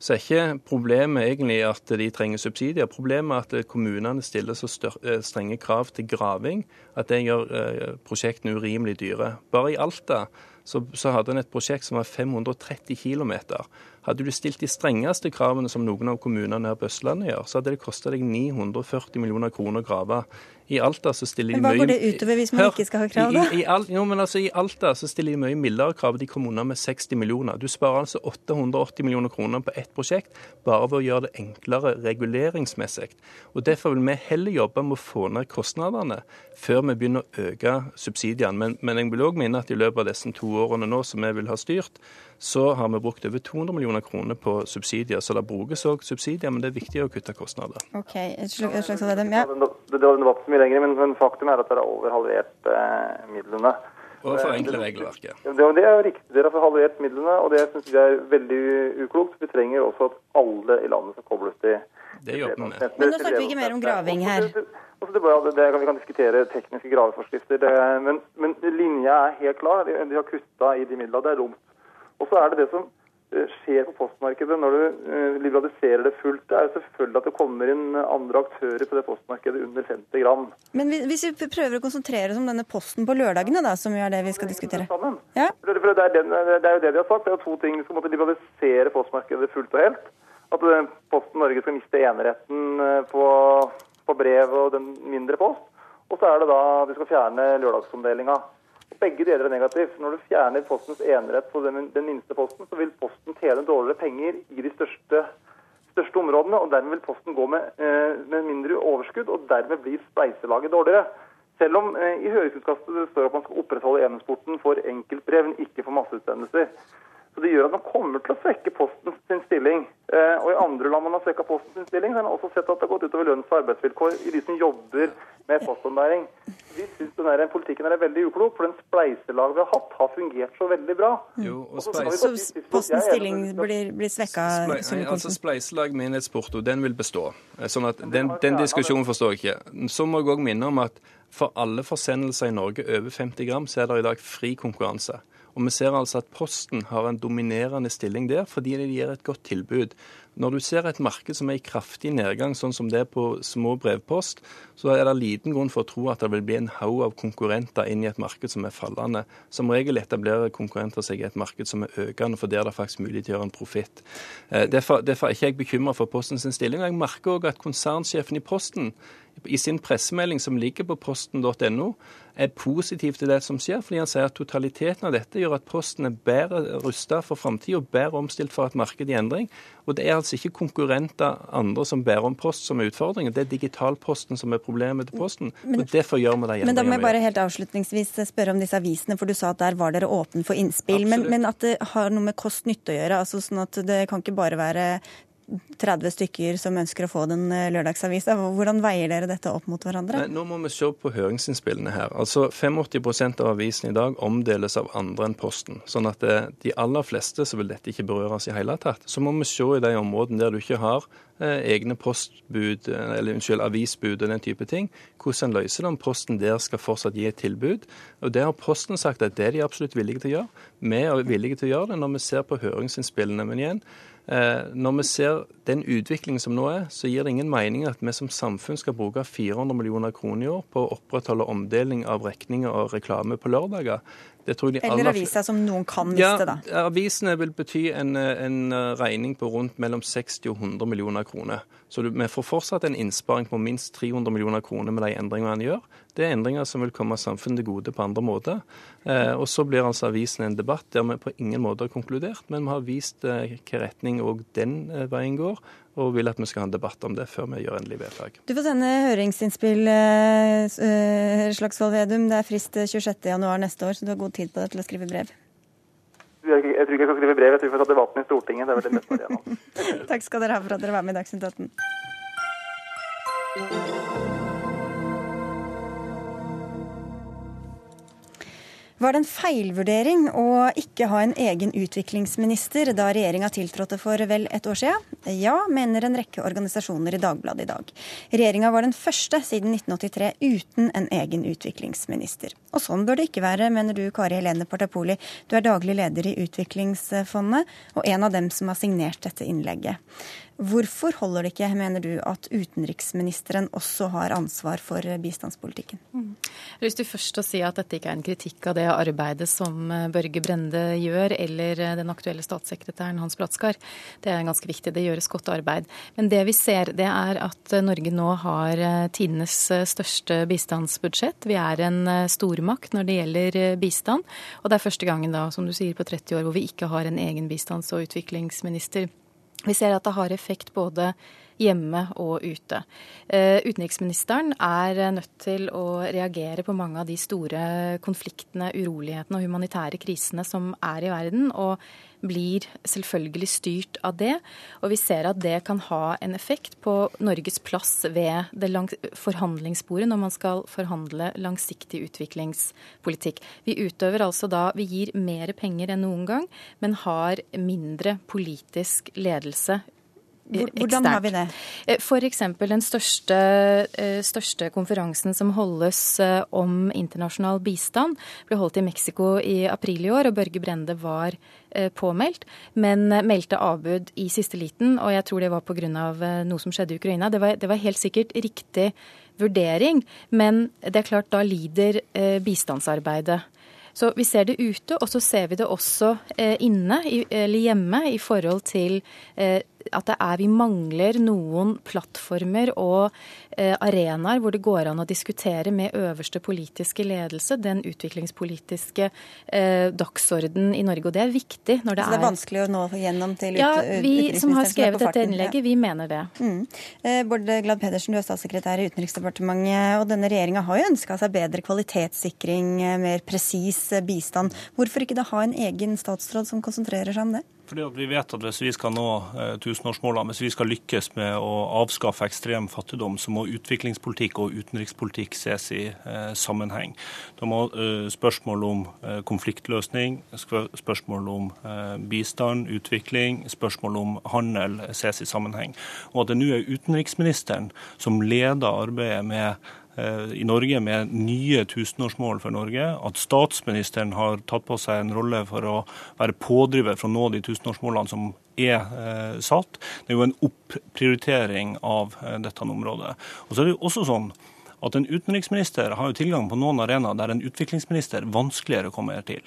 så er ikke problemet egentlig at de trenger subsidier. Problemet er at kommunene stiller så eh, strenge krav til graving at det gjør eh, prosjektene urimelig dyre. Bare i Alta så, så hadde en et prosjekt som var 530 km. Hadde du stilt de strengeste kravene som noen av kommunene her på Østlandet gjør, så hadde det kosta deg 940 millioner kroner å grave. I Alta så stiller de mye Men Hva går det utover hvis man Hør, ikke skal ha krav, da? I, i, al, jo, men altså, I Alta så stiller de mye mildere krav. De kommer unna med 60 millioner. Du sparer altså 880 millioner kroner på ett prosjekt bare ved å gjøre det enklere reguleringsmessig. Og Derfor vil vi heller jobbe med å få ned kostnadene før vi begynner å øke subsidiene. Men, men jeg vil òg minne at i løpet av disse to årene nå som vi vil ha styrt, så har vi brukt over 200 millioner kroner på subsidier. Så det brukes òg subsidier, men det er viktig å kutte kostnader. Ok, et slags, et det, ja. Det var en debatt så mye lenger, men, men, faktum er at dere har over halvert eh, midlene. Og forenkle regelverket. Det, det er jo riktig. Dere har halvert midlene, og det syns vi er veldig uklokt. Vi trenger også at alle i landet skal kobles til Det jobber vi med. Men nå snakker vi ikke mer om graving her. Det, det, vi kan diskutere tekniske graveforskrifter, men, men, linja er helt klar. De, de har kutta i de midlene. Det er dumt. Og så er det det som eh, skjer på postmarkedet når du eh, liberaliserer det fullt, det er jo selvfølgelig at det kommer inn andre aktører på det postmarkedet under 50 gram. Men hvis vi prøver å konsentrere oss om denne posten på lørdagene, da, som er det vi skal diskutere. Ja? Det, er den, det, er jo det vi har sagt. Det er to ting. Vi skal måtte liberalisere postmarkedet fullt og helt. At eh, Posten Norge skal miste eneretten på, på brev og den mindre post. Og så er det da at vi skal fjerne lørdagsomdelinga. Begge deler er negativt. Når du fjerner Postens enerett på den, den, minste posten, så vil Posten tjene dårligere penger i de største, største områdene. og Dermed vil Posten gå med, eh, med mindre overskudd, og dermed blir spleiselaget dårligere. Selv om eh, i høringsutkastet det står at man skal opprettholde enhetsporten for enkeltbrev, men ikke for masseutsendelser. Så Det gjør at man kommer til å svekke Posten sin stilling. Eh, og I andre land man har svekka Posten sin stilling, så har man også sett at det har gått utover lønns- og arbeidsvilkår i de som jobber med postombæring. Vi syns den politikken er veldig uklok, for den spleiselaget vi har hatt, har fungert så veldig bra. Jo, og spleis... Så Postens stilling blir, blir svekka? Sple... Altså, spleiselag med enhetsporto, den vil bestå. Eh, sånn at den, den diskusjonen forstår jeg ikke. Så må jeg òg minne om at for alle forsendelser i Norge over 50 gram, så er det i dag fri konkurranse. Og vi ser altså at Posten har en dominerende stilling der fordi de gir et godt tilbud. Når du ser et marked som er i kraftig nedgang, sånn som det er på små brevpost, så er det liten grunn for å tro at det vil bli en haug av konkurrenter inn i et marked som er fallende. Som regel etablerer konkurrenter seg i et marked som er økende, for der er det faktisk mulig til å gjøre en profitt. Eh, derfor, derfor, er ikke jeg bekymra for Postens stilling. Jeg merker òg at konsernsjefen i Posten i sin pressemelding som ligger på posten.no, er positiv til det som skjer, fordi han sier at totaliteten av dette gjør at Posten er bedre rusta for framtida bedre omstilt for et marked i endring. Og det er altså ikke konkurrenter andre som bærer om post som er utfordringen, det er digitalposten som er problemet til Posten. Men, og derfor gjør vi det gjennom. Men da må jeg bare helt avslutningsvis spørre om disse avisene, for du sa at der var dere åpne for innspill. Men, men, at det har noe med kost-nytte å gjøre, altså sånn at det kan ikke bare være 30 stykker som ønsker å få den eh, lørdagsavisa. Hvordan veier dere dette opp mot hverandre? Nå må vi se på høringsinnspillene her. Altså 85% av avisen i dag omdeles av andre enn Posten. Sånn at det, eh, de aller fleste så vil dette ikke berøres i hele tatt. Så må vi se i de områdene der du ikke har eh, egne postbud, eller unnskyld, avisbud og den type ting, hvordan en løser det om Posten der skal fortsatt gi et tilbud. Og Det har Posten sagt at det er de absolutt villige til å gjøre. Vi er villige til å gjøre det når vi ser på høringsinnspillene. Men igjen, når vi ser den utviklingen som nå er, så gir det ingen mening at vi som samfunn skal bruke 400 millioner kroner i år på å opprettholde omdeling av regninger og reklame på lørdager. Eller avisa som noen kan miste, ja, da. Avisene vil bety en, en, regning på rundt mellom 60 og 100 millioner kroner. Så vi får fortsatt en innsparing på minst 300 millioner kroner med de endringene en gjør. Det er endringer som vil komme samfunnet til gode på andre måter. Eh, og så blir altså avisen en debatt der vi på ingen måte har konkludert, men vi har vist eh, hvilken retning òg den eh, veien går og vil at vi skal ha en debatt om det før vi gjør endelig vedtak. Du får sende høringsinnspill, uh, Slagsvold Vedum. Det er frist 26.1 neste år, så du har god tid på deg til å skrive brev. Jeg tror ikke jeg skal skrive brev, jeg tror vi får ta debatten i Stortinget. Det er vel det beste. Takk skal dere ha for at dere var med i Dagsnytt 18. Var det en feilvurdering å ikke ha en egen utviklingsminister da regjeringa tiltrådte for vel et år siden? Ja, mener en rekke organisasjoner i Dagbladet i dag. Regjeringa var den første siden 1983 uten en egen utviklingsminister. Og sånn bør det ikke være, mener du Kari Helene Partapoli. Du er daglig leder i Utviklingsfondet, og en av dem som har signert dette innlegget. Hvorfor holder det ikke, mener du, at utenriksministeren også har ansvar for bistandspolitikken? Mm. Jeg har lyst til først å si at dette ikke er en kritikk av det arbeidet som eh, Børge Brende gjør, eller eh, den aktuelle statssekretæren Hans Bratskar. Det er ganske viktig. Det gjøres godt arbeid. Men det vi ser, det er at eh, Norge nå har tidenes største bistandsbudsjett. Vi er en stormakt når det gjelder bistand. Og det er første gangen da, som du sier, på 30 år hvor vi ikke har en egen bistands- og utviklingsminister. Vi ser at det har effekt både hjemme og ute. Eh, utenriksministeren er nødt til å reagere på mange av de store konfliktene, urolighetene og humanitære krisene som er i verden, og blir selvfølgelig styrt av det. Og vi ser at det kan ha en effekt på Norges plass ved det forhandlingsbordet når man skal forhandle langsiktig utviklingspolitikk. Vi utøver altså da Vi gir mer penger enn noen gang, men har mindre politisk ledelse hvordan har vi det? Eh, F.eks. den største, eh, største, konferansen som holdes eh, om internasjonal bistand, ble holdt i Mexico i april i år, og Børge Brende var påmeldt, men meldte avbud i siste liten. Og jeg tror det var pga. noe som skjedde i Ukraina. Det var, det var helt sikkert riktig vurdering, men det er klart da lider bistandsarbeidet. Så vi ser det ute, og så ser vi det også inne, eller hjemme, i forhold til at det er vi mangler noen plattformer og eh, arenaer hvor det går an å diskutere med øverste politiske ledelse den utviklingspolitiske eh, dagsorden i Norge. Og det er viktig når det er Så det er vanskelig å nå gjennom til Ja, vi som har skrevet dette innlegget, ja. vi mener det. Mm. Eh, Bård Glad Pedersen, du er statssekretær i Utenriksdepartementet, og denne regjeringa har jo ønska seg bedre kvalitetssikring, eh, mer presis eh, bistand. Hvorfor ikke da ha en egen statsråd som konsentrerer seg om det? Fordi vi vet at Hvis vi skal nå eh, tusenårsmålene, hvis vi skal lykkes med å avskaffe ekstrem fattigdom, så må utviklingspolitikk og utenrikspolitikk ses i eh, sammenheng. Da må eh, spørsmål om eh, konfliktløsning, spørsmål om eh, bistand, utvikling, spørsmål om handel ses i sammenheng. Og at det nå er utenriksministeren som leder arbeidet med Eh, i Norge med nye tusenårsmål for Norge. At statsministeren har tatt på seg en rolle for å være pådriver for å nå de tusenårsmålene som er eh, satt. Det er jo en opprioritering av eh, dette området. Og så er det jo også sånn at en utenriksminister har jo tilgang på noen arenaer der en utviklingsminister vanskeligere kommer til.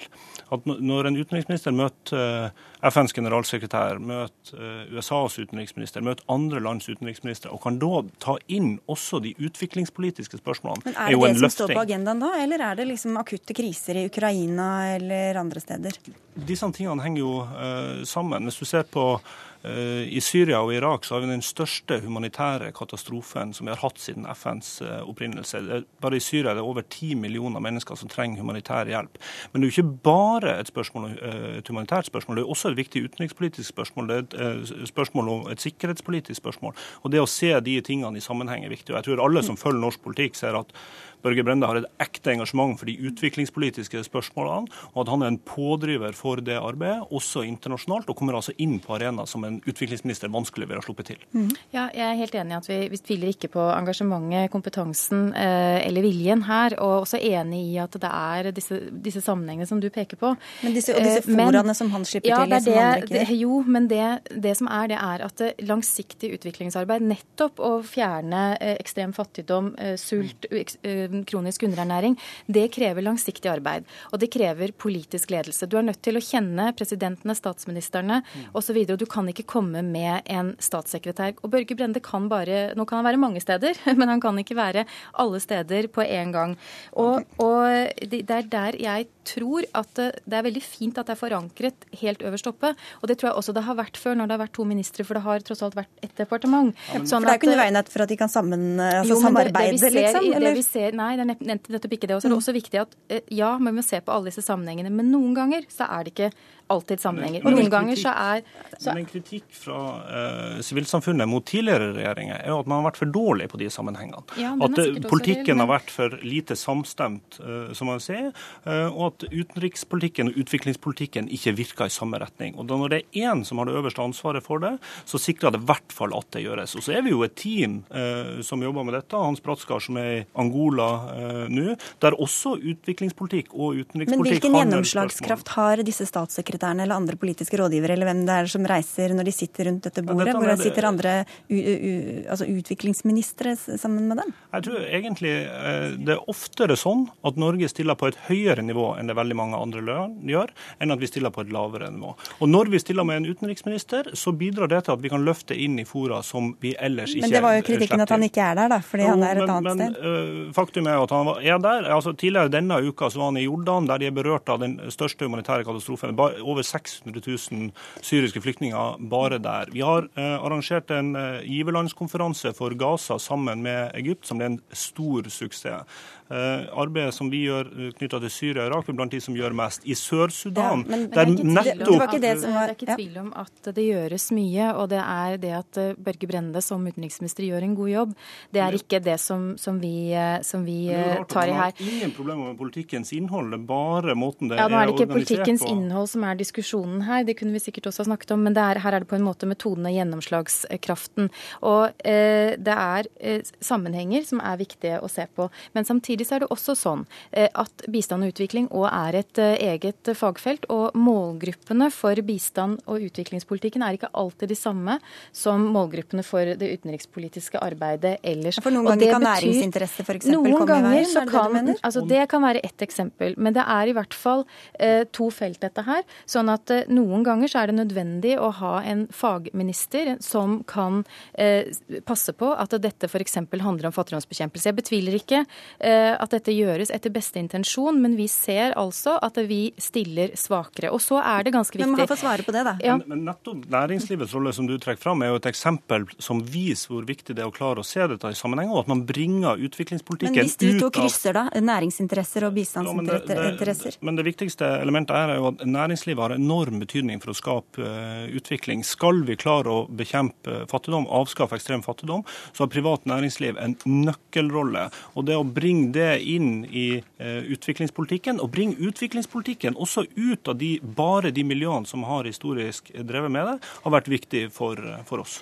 At når en utenriksminister møter eh, FNs generalsekretær, møter eh, USAs utenriksminister, møter andre lands utenriksministre, og kan da ta inn også de utviklingspolitiske spørsmålene, Men er det er det som står på agendaen da, eller er det liksom akutte kriser i Ukraina eller andre steder? Disse tingene henger jo uh, sammen. Hvis du ser på Eh, I Syria og Irak så har vi den største humanitære katastrofen som vi har hatt siden FNs eh, opprinnelse. Bare i Syria er det over ti millioner mennesker som trenger humanitær hjelp. Men det er jo ikke bare et, spørsmål, eh, et humanitært spørsmål, det er også et viktig utenrikspolitisk spørsmål. Det er et spørsmål om et sikkerhetspolitisk spørsmål. Og det å se de tingene i sammenheng er viktig. Og jeg tror alle som følger norsk politikk, ser at Børge Brende har et ekte engasjement for de utviklingspolitiske spørsmålene, og at han er en pådriver for det arbeidet, også internasjonalt, og kommer altså inn på arena som en utviklingsminister vanskelig vil ha sluppet til. Mm. Ja, jeg er helt enig i at vi, vi tviler ikke på engasjementet, kompetansen eh, eller viljen her, og også enig i at det er disse, disse sammenhengene som du peker på. Men disse, og disse eh, foraene som han slipper ja, til? Ja, det er det, det, jo, men det, det som er, det er at langsiktig utviklingsarbeid, nettopp å fjerne eh, ekstrem fattigdom, eh, sult, eh, kronisk underernæring, det krever langsiktig arbeid. Og det krever politisk ledelse. Du er nødt til å kjenne presidentene, statsministerne osv. Og, og du kan ikke komme med en statssekretær. Og Børge Brende kan bare Nå kan han være mange steder, men han kan ikke være alle steder på en gang. Og, og det er der jeg tror at det er veldig fint at det er forankret helt øverst oppe. Og det tror jeg også det har vært før når det har vært to ministre, for det har tross alt vært ett departement. Ja, sånn for det er jo ikke noe veien for at de kan sammen, altså jo, samarbeide, det, det ser, liksom? Eller? Det vi ser, nei, det er nettopp ikke det. Og så er det mm. også viktig at eh, ja, vi må se på alle disse sammenhengene, men noen ganger så er det ikke alltid sammenhenger. Men, Noen ganger så er så... Men kritikk fra uh, sivilsamfunnet mot tidligere regjeringer er jo at man har vært for dårlig på de sammenhengene. Ja, at uh, politikken men... har vært for lite samstemt, uh, som man sier, og at utenrikspolitikken og utviklingspolitikken ikke virker i samme retning. Og da Når det er én som har det øverste ansvaret for det, så sikrer det i hvert fall at det gjøres. Og så er vi jo et team som jobber med dette. Hans Bratskar som er i Angola nå, der også utviklingspolitikk og utenrikspolitikk Men hvilken gjennomslagskraft har disse statssekretærene? Statssekretærene eller andre politiske rådgivere eller hvem det er som reiser når de sitter rundt dette bordet? Hvor sitter andre altså utviklingsministre sammen med dem? Jeg tror egentlig eh, det er oftere sånn at Norge stiller på et høyere nivå enn det veldig mange andre land gjør, enn at vi stiller på et lavere nivå. Og Når vi stiller med en utenriksminister, så bidrar det til at vi kan løfte inn i fora som vi ellers ikke Men det var jo kritikken at han ikke er der, da, fordi jo, han er et men, annet men, sted. Uh, faktum er at han er der. Altså, tidligere denne uka så var han i Jordan, der de er berørt av den største humanitære katastrofen over 600 000 syriske flyktninger bare der. Vi har eh, arrangert en eh, giverlandskonferanse for Gaza sammen med Egypt, som ble en stor suksess. Eh, arbeidet som vi gjør knytta til Syria og Irak, er blant de som gjør mest. I Sør-Sudan ja, det, er nettopp... det, er ikke tvil om at det gjøres mye, og det er det at Børge Brende som utenriksminister gjør en god jobb. Det er ikke det som, som vi, som vi tar i her. Det er ingen problemer med politikkens innhold, det er bare måten det ja, er organisert på. Nå er det ikke politikkens innhold som er diskusjonen her, det kunne vi sikkert også ha snakket om, men er, her er det på en måte metoden og gjennomslagskraften. Og eh, det er eh, sammenhenger som er viktige å se på. Men samtidig så er det også sånn eh, at bistand og utvikling òg er et eh, eget fagfelt. Og målgruppene for bistand og utviklingspolitikken er ikke alltid de samme som målgruppene for det utenrikspolitiske arbeidet ellers. For noen ganger kan næringsinteresse f.eks. komme i veien? Så kan, det, altså det kan være ett eksempel. Men det er i hvert fall eh, to felt, dette her. Sånn at eh, noen ganger så er det nødvendig å ha en fagminister som kan eh, passe på at dette f.eks. handler om fattigdomsbekjempelse. Jeg betviler ikke eh, at dette gjøres etter beste intensjon, men vi ser altså at vi stiller svakere. Og så er det ganske viktig Men må får svare på det, da. Ja. Men, men, nettopp næringslivets rolle som du trekker fram, er jo et eksempel som viser hvor viktig det er å klare å se dette i sammenheng, og at man bringer utviklingspolitikken ut av Men hvis de to krysser, da? Næringsinteresser og bistandsinteresser? Ja, men, men, det viktigste elementet er jo at næringslivet har enorm betydning for å skape uh, utvikling. Skal vi klare å bekjempe fattigdom, avskaffe ekstrem fattigdom, så har privat næringsliv en nøkkelrolle. Og det å bringe det inn i uh, utviklingspolitikken, og bringe utviklingspolitikken også ut av de, bare de miljøene som har historisk drevet med det, har vært viktig for, for oss.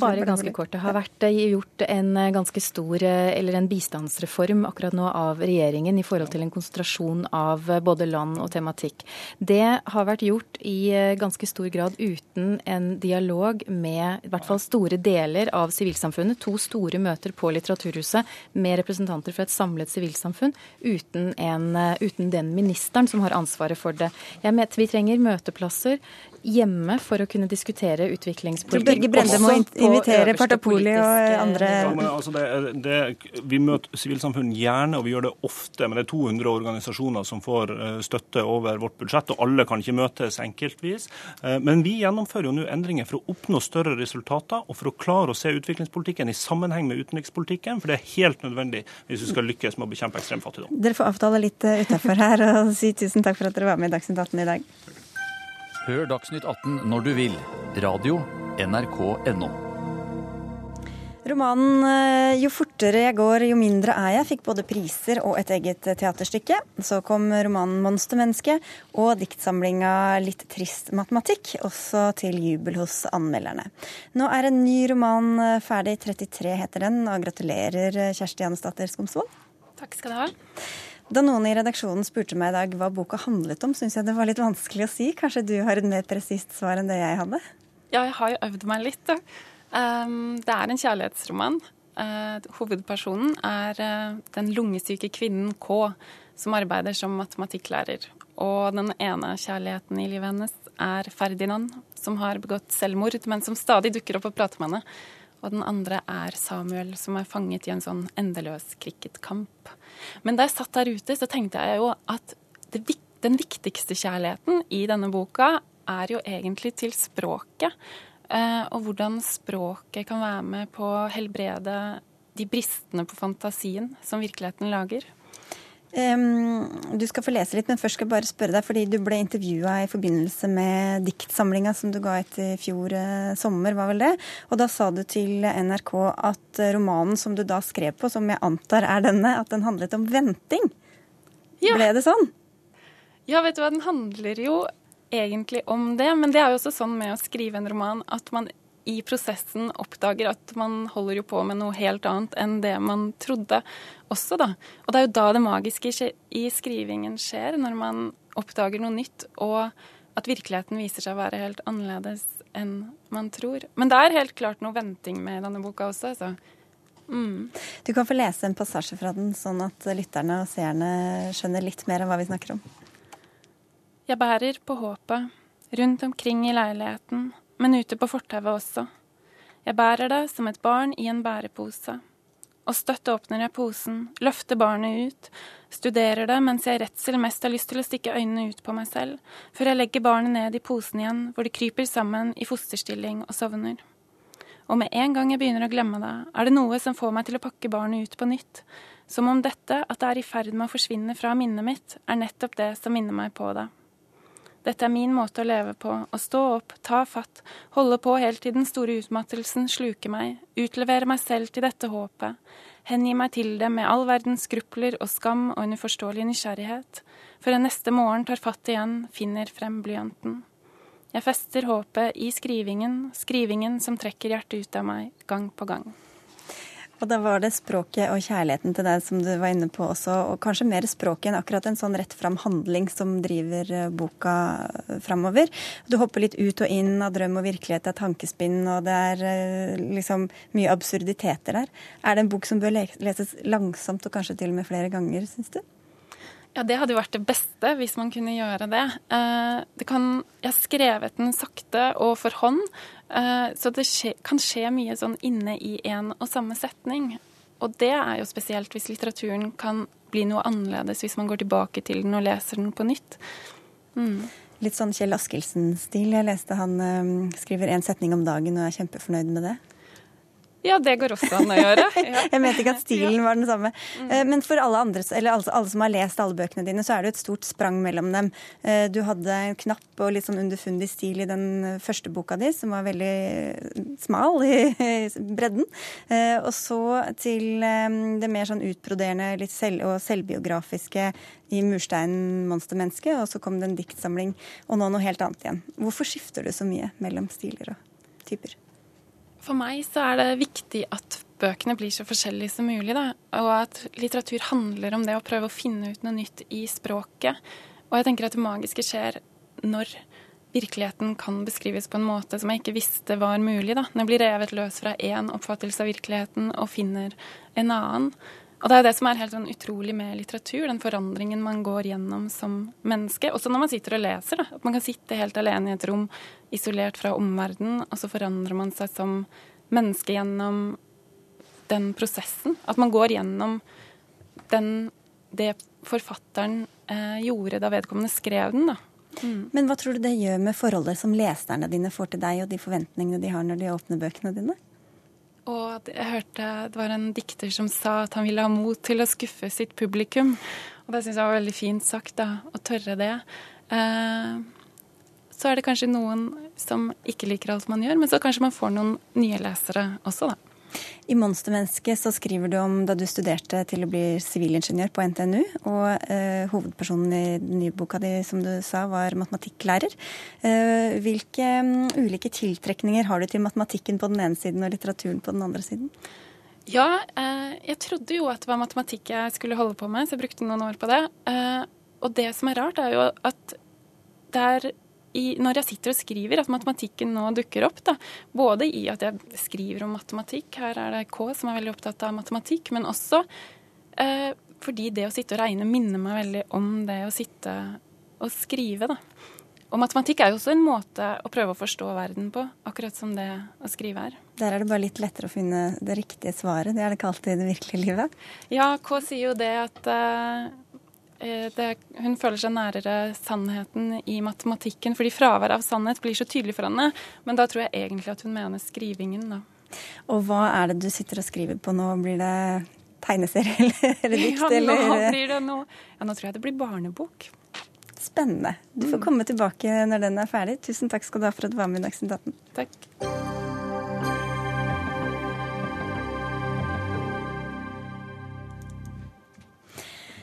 Bare ganske kort. Det har vært eh, gjort en eh, ganske stor eller en bistandsreform akkurat nå av regjeringen i forhold til en konsentrasjon av både land og tematikk. Det har vært gjort i ganske stor grad uten en dialog med i hvert fall store deler av sivilsamfunnet. To store møter på Litteraturhuset med representanter fra et samlet sivilsamfunn uten, en, eh, uten den ministeren som har ansvaret for det. Jeg mener, vi trenger møteplasser hjemme for å kunne diskutere utviklingspolitikk. Børge Brende må invitere Partapoli og andre ja, altså det, det, Vi møter sivilsamfunn gjerne, og vi gjør det ofte. Men det er 200 organisasjoner som får eh, støtte over vårt budsjett, og alle kan ikke møtes enkeltvis. Eh, men vi gjennomfører jo nå endringer for å oppnå større resultater, og for å klare å se utviklingspolitikken i sammenheng med utenrikspolitikken. For det er helt nødvendig hvis vi skal lykkes med å bekjempe ekstrem fattigdom. Dere får avtale litt eh, utafor her og si tusen takk for at dere var med i Dagsnytt 18 i dag. Hør Dagsnytt 18 når du vil. Radio NRK.no. Romanen eh, 'Jo fortere jeg går, jo mindre er jeg' fikk både priser og et eget teaterstykke. Så kom romanen 'Monstermenneske' og diktsamlinga 'Litt trist matematikk', også til jubel hos anmelderne. Nå er en ny roman eh, ferdig, 33 heter den, og gratulerer eh, Kjersti Jannesdatter Skomsvold. Takk skal du ha. Da noen i redaksjonen spurte meg i dag hva boka handlet om, syns jeg det var litt vanskelig å si. Kanskje du har et mer presist svar enn det jeg hadde? Ja, jeg har jo øvd meg litt. Da. Um, det er en kjærlighetsroman. Uh, hovedpersonen er uh, den lungesyke kvinnen K, som arbeider som matematikklærer. Og den ene kjærligheten i livet hennes er Ferdinand, som har begått selvmord, men som stadig dukker opp og prater med henne. Og den andre er Samuel, som er fanget i en sånn endeløs cricketkamp. Men da jeg satt der ute, så tenkte jeg jo at det, den viktigste kjærligheten i denne boka er jo egentlig til språket. Eh, og hvordan språket kan være med på å helbrede de bristene på fantasien som virkeligheten lager. Um, du skal få lese litt, men først skal jeg bare spørre deg, fordi du ble intervjua i forbindelse med diktsamlinga som du ga ut i fjor eh, sommer, var vel det? Og da sa du til NRK at romanen som du da skrev på, som jeg antar er denne, at den handlet om venting. Ja. Ble det sånn? Ja, vet du hva, den handler jo egentlig om det, men det er jo også sånn med å skrive en roman at man i prosessen oppdager at man holder jo på med noe helt annet enn det man trodde også, da. Og det er jo da det magiske i skrivingen skjer, når man oppdager noe nytt, og at virkeligheten viser seg å være helt annerledes enn man tror. Men det er helt klart noe venting med denne boka også, altså. Mm. Du kan få lese en passasje fra den, sånn at lytterne og seerne skjønner litt mer av hva vi snakker om. Jeg bærer på håpet rundt omkring i leiligheten men ute på fortauet også. Jeg bærer det som et barn i en bærepose. Og støtt åpner jeg posen, løfter barnet ut, studerer det mens jeg i redsel mest har lyst til å stikke øynene ut på meg selv, før jeg legger barnet ned i posen igjen, hvor det kryper sammen i fosterstilling og sovner. Og med en gang jeg begynner å glemme det, er det noe som får meg til å pakke barnet ut på nytt, som om dette, at det er i ferd med å forsvinne fra minnet mitt, er nettopp det som minner meg på det. Dette er min måte å leve på, å stå opp, ta fatt, holde på helt til den store utmattelsen sluker meg, utlevere meg selv til dette håpet, hengi meg til det med all verdens skrupler og skam og en uforståelig nysgjerrighet, før jeg neste morgen tar fatt igjen, finner frem blyanten. Jeg fester håpet i skrivingen, skrivingen som trekker hjertet ut av meg gang på gang. Og da var det språket og kjærligheten til deg som du var inne på også, og kanskje mer språket enn akkurat en sånn rett fram handling som driver eh, boka framover. Du hopper litt ut og inn av drøm og virkelighet, det er tankespinn, og det er eh, liksom mye absurditeter der. Er det en bok som bør leses langsomt og kanskje til og med flere ganger, syns du? Ja, det hadde jo vært det beste hvis man kunne gjøre det. Eh, det kan, jeg har skrevet den sakte og for hånd, Eh, så det kan skje mye sånn inne i en og samme setning. Og det er jo spesielt hvis litteraturen kan bli noe annerledes hvis man går tilbake til den og leser den på nytt. Mm. Litt sånn Kjell Askildsen-stil. Jeg leste han um, skriver én setning om dagen og er kjempefornøyd med det. Ja, det går også an å gjøre. Ja. jeg mente ikke at stilen var den samme. Mm. Eh, men for alle, andre, eller alle, alle, som har lest alle bøkene dine, så er det et stort sprang mellom dem. Eh, du hadde en knapp og litt sånn underfundig stil i den første boka di, som var veldig smal i bredden. Eh, og så til det mer sånn utbroderende litt selv, og selvbiografiske i murstein 'Monstermenneske', og så kom det en diktsamling, og nå noe helt annet igjen. Hvorfor skifter du så mye mellom stiler og typer? For meg så er det viktig at bøkene blir så forskjellige som mulig. Da. Og at litteratur handler om det å prøve å finne ut noe nytt i språket. Og jeg tenker at det magiske skjer når virkeligheten kan beskrives på en måte som jeg ikke visste var mulig. Da. Når jeg blir revet løs fra én oppfattelse av virkeligheten og finner en annen. Og det er det som er helt sånn utrolig med litteratur, den forandringen man går gjennom som menneske. Også når man sitter og leser. Da. At man kan sitte helt alene i et rom, isolert fra omverdenen, og så forandrer man seg som menneske gjennom den prosessen. At man går gjennom den, det forfatteren eh, gjorde da vedkommende skrev den. da. Mm. Men hva tror du det gjør med forholdet som leserne dine får til deg, og de forventningene de har når de åpner bøkene dine? Og jeg hørte det var en dikter som sa at han ville ha mot til å skuffe sitt publikum. Og det syns jeg var veldig fint sagt, da, å tørre det. Eh, så er det kanskje noen som ikke liker alt man gjør, men så kanskje man får noen nye lesere også, da. I 'Monstermennesket' så skriver du om da du studerte til å bli sivilingeniør på NTNU, og eh, hovedpersonen i den nye boka di, som du sa, var matematikklærer. Eh, hvilke um, ulike tiltrekninger har du til matematikken på den ene siden og litteraturen på den andre siden? Ja, eh, jeg trodde jo at det var matematikk jeg skulle holde på med, så jeg brukte noen år på det. Eh, og det som er rart, er jo at det er i, når jeg sitter og skriver, at matematikken nå dukker opp. Da. Både i at jeg skriver om matematikk, her er det K som er veldig opptatt av matematikk, men også eh, fordi det å sitte og regne minner meg veldig om det å sitte og skrive. Da. Og matematikk er jo også en måte å prøve å forstå verden på, akkurat som det å skrive er. Der er det bare litt lettere å finne det riktige svaret. Det er det ikke alltid i det virkelige livet. Ja, K sier jo det at uh, det, hun føler seg nærere sannheten i matematikken, fordi fraværet av sannhet blir så tydelig for henne. Men da tror jeg egentlig at hun mener skrivingen, da. Og hva er det du sitter og skriver på nå? Blir det tegneserie eller dikt? Ja, nå blir det noe Ja, nå tror jeg det blir barnebok. Spennende. Du får mm. komme tilbake når den er ferdig. Tusen takk skal du ha for at du var med i Dagsnytt 18. Takk.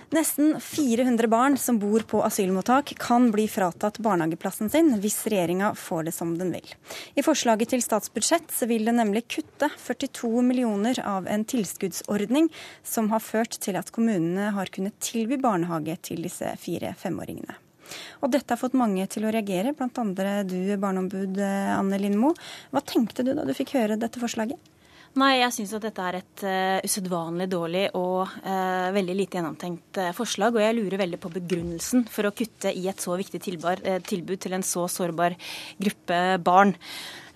Nesten 400 barn som bor på asylmottak, kan bli fratatt barnehageplassen sin hvis regjeringa får det som den vil. I forslaget til statsbudsjett vil det nemlig kutte 42 millioner av en tilskuddsordning som har ført til at kommunene har kunnet tilby barnehage til disse fire femåringene. Og dette har fått mange til å reagere, bl.a. du, barneombud Anne Lindmo. Hva tenkte du da du fikk høre dette forslaget? Nei, jeg syns at dette er et uh, usedvanlig dårlig og uh, veldig lite gjennomtenkt uh, forslag. Og jeg lurer veldig på begrunnelsen for å kutte i et så viktig tilbar, tilbud til en så sårbar gruppe barn.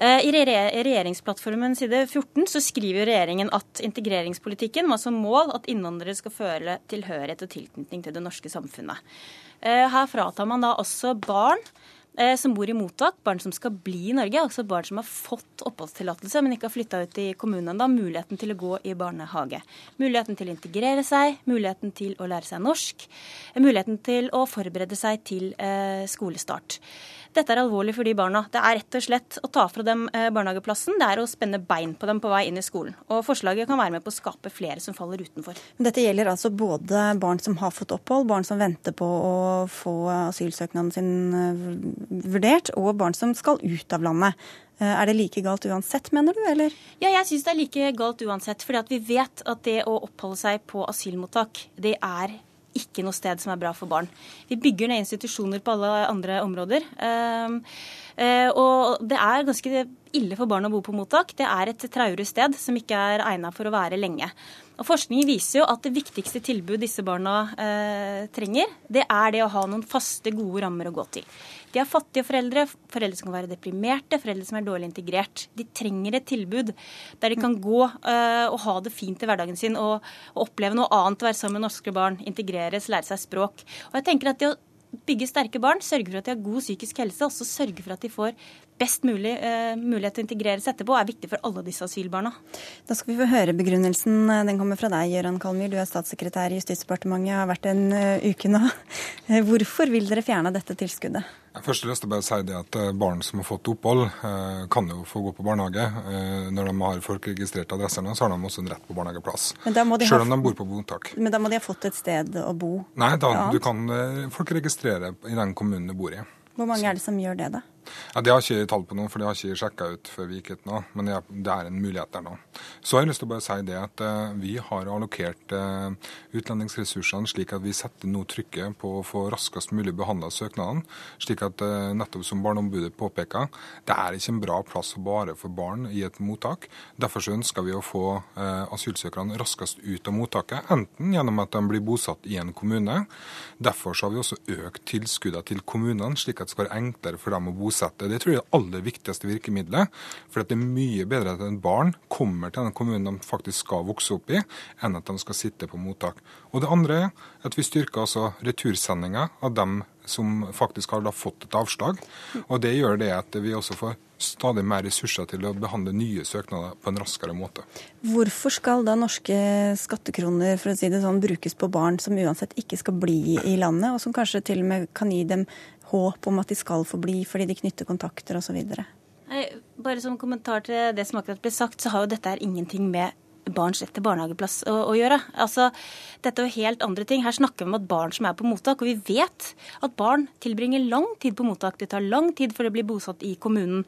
I regjeringsplattformen side 14 så skriver regjeringen at integreringspolitikken må som mål at innvandrere skal føle tilhørighet og tilknytning til det norske samfunnet. Her fratar man da også barn Eh, som bor i mottak, barn som skal bli i Norge, altså barn som har fått oppholdstillatelse, men ikke har flytta ut i kommunen ennå, muligheten til å gå i barnehage. Muligheten til å integrere seg, muligheten til å lære seg norsk, muligheten til å forberede seg til eh, skolestart. Dette er alvorlig for de barna. Det er rett og slett å ta fra dem eh, barnehageplassen. Det er å spenne bein på dem på vei inn i skolen. Og forslaget kan være med på å skape flere som faller utenfor. Dette gjelder altså både barn som har fått opphold, barn som venter på å få asylsøknaden sin eh, vurdert, og barn som skal ut av landet. Eh, er det like galt uansett, mener du, eller? Ja, jeg syns det er like galt uansett. fordi vi vet at det å oppholde seg på asylmottak, det er ikke noe sted som er bra for barn. Vi bygger ned institusjoner på alle andre områder. Ehm, eh, og det er ganske ille for barn å bo på mottak. Det er et traurig sted som ikke er egnet for å være lenge. Og Forskningen viser jo at det viktigste tilbud disse barna eh, trenger, det er det å ha noen faste, gode rammer å gå til. De har fattige foreldre, foreldre som kan være deprimerte, foreldre som er dårlig integrert. De trenger et tilbud der de kan gå uh, og ha det fint i hverdagen sin og, og oppleve noe annet være sammen med norske barn, integreres, lære seg språk. Og jeg tenker at det å bygge sterke barn, sørge for at de har god psykisk helse, også sørge for at de får best mulig uh, mulighet til å integreres etterpå, er viktig for alle disse asylbarna. Da skal vi få høre begrunnelsen. Den kommer fra deg, Gøran Kalmyr. Du er statssekretær i Justisdepartementet, har vært en uh, uke nå. Hvorfor vil dere fjerne dette tilskuddet? Jeg først lyst til å bare si det at eh, Barn som har fått opphold, eh, kan jo få gå på barnehage. Eh, når de har folkeregistrerte adresser, så har de også en rett på barnehageplass. Selv om de bor på mottak. Men da må de ha fått et sted å bo? Nei, da, du kan folkeregistrere i den kommunen du bor i. Hvor mange er det som gjør det, da? Ja, Det har ikke tall på noe, for det har ikke sjekka ut før vi gikk ut nå. Men det er en mulighet der nå. Så har jeg lyst til å bare si det at uh, vi har allokert uh, utlendingsressursene slik at vi setter nå trykket på å få raskest mulig behandla søknadene. Slik at uh, nettopp som Barneombudet påpeker, det er ikke en bra plass bare for barn i et mottak. Derfor så ønsker vi å få asylsøkerne raskest ut av mottaket, enten gjennom at de blir bosatt i en kommune. Derfor så har vi også økt tilskuddene til kommunene, slik at det skal være enklere for dem å bosette bosette. Det tror jeg er det aller viktigste virkemidlet. For det er mye bedre at en barn kommer til den kommunen de faktisk skal vokse opp i, enn at de skal sitte på mottak. Og det andre er at vi styrker altså retursendinga av dem som faktisk har fått et avslag. Og det gjør det at vi også får stadig mer ressurser til å behandle nye søknader på en raskere måte. Hvorfor skal da norske skattekroner for å si det sånn, brukes på barn som uansett ikke skal bli i landet, og som kanskje til og med kan gi dem håp om at de skal få bli fordi de knytter kontakter osv.? bare som kommentar til det som akkurat ble sagt, så har jo dette her ingenting med barns rett til barnehageplass å, å, gjøre. Altså, dette er jo helt andre ting. Her snakker vi om at barn som er på mottak, og vi vet at barn tilbringer lang tid på mottak. Det tar lang tid før de blir bosatt i kommunen.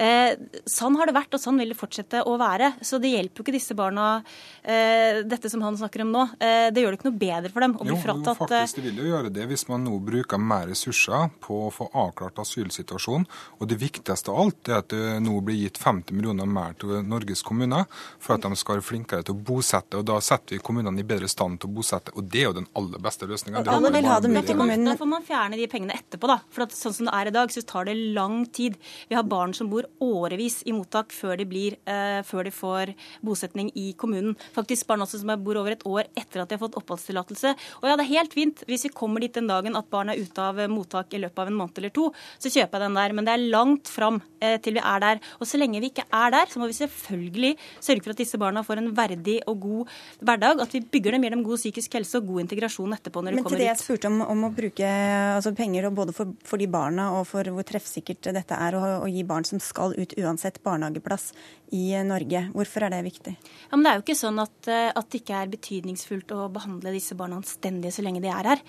Eh, sånn har det vært, og sånn vil det fortsette å være. Så det hjelper jo ikke disse barna, eh, dette som han snakker om nå. Eh, det gjør det ikke noe bedre for dem å bli jo, fratatt Jo, faktisk det vil jo gjøre det hvis man nå bruker mer ressurser på å få avklart asylsituasjonen. Og det viktigste av alt er at det nå blir gitt 50 millioner mer til Norges kommuner for at de skal flinkere til å bosette. og Da setter vi kommunene i bedre stand til å bosette, og det er jo den aller beste løsninga. Alle vil ha dem ut i kommunen. Da får man fjerne de pengene etterpå, da. For at, sånn som det er i dag, så tar det lang tid. Vi har barn som bor årevis i mottak før de, blir, uh, før de får bosetning i kommunen. Faktisk barn også som bor over et år etter at de har fått oppholdstillatelse. Og ja, det er helt fint hvis vi kommer dit den dagen at barn er ute av mottak i løpet av en måned eller to, så kjøper jeg den der. Men det er langt fram uh, til vi er der. Og så lenge vi ikke er der, så må vi selvfølgelig sørge for at disse barna får en verdig og god hverdag. At vi bygger dem, gir dem god psykisk helse og god integrasjon etterpå når de kommer ut. Men til det jeg spurte om, om å bruke altså, penger både for, for, de barna og for hvor treffsikkert dette er å, å gi barn som skal ut uansett barnehageplass i Norge. Hvorfor er det viktig? Ja, men Det er jo ikke sånn at, eh, at det ikke er betydningsfullt å behandle disse barna anstendig så lenge de er her.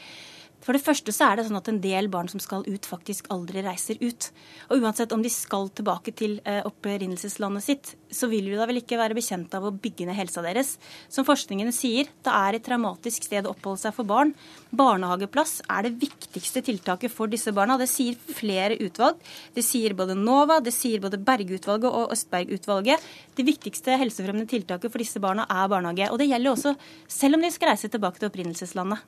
For det første så er det sånn at en del barn som skal ut, faktisk aldri reiser ut. Og uansett om de skal tilbake til eh, opprinnelseslandet sitt, så vil vi da vel ikke være bekjent av å bygge ned helsa deres. Som forskningen sier, det er et traumatisk sted å oppholde seg for barn. Barnehageplass er det viktigste tiltaket for disse barna. Det sier flere utvalg. Det sier både NOVA, det sier både Berge-utvalget og Østberg-utvalget. Det viktigste helsefremmende tiltaket for disse barna er barnehage. Og det gjelder også selv om de skal reise tilbake til opprinnelseslandet.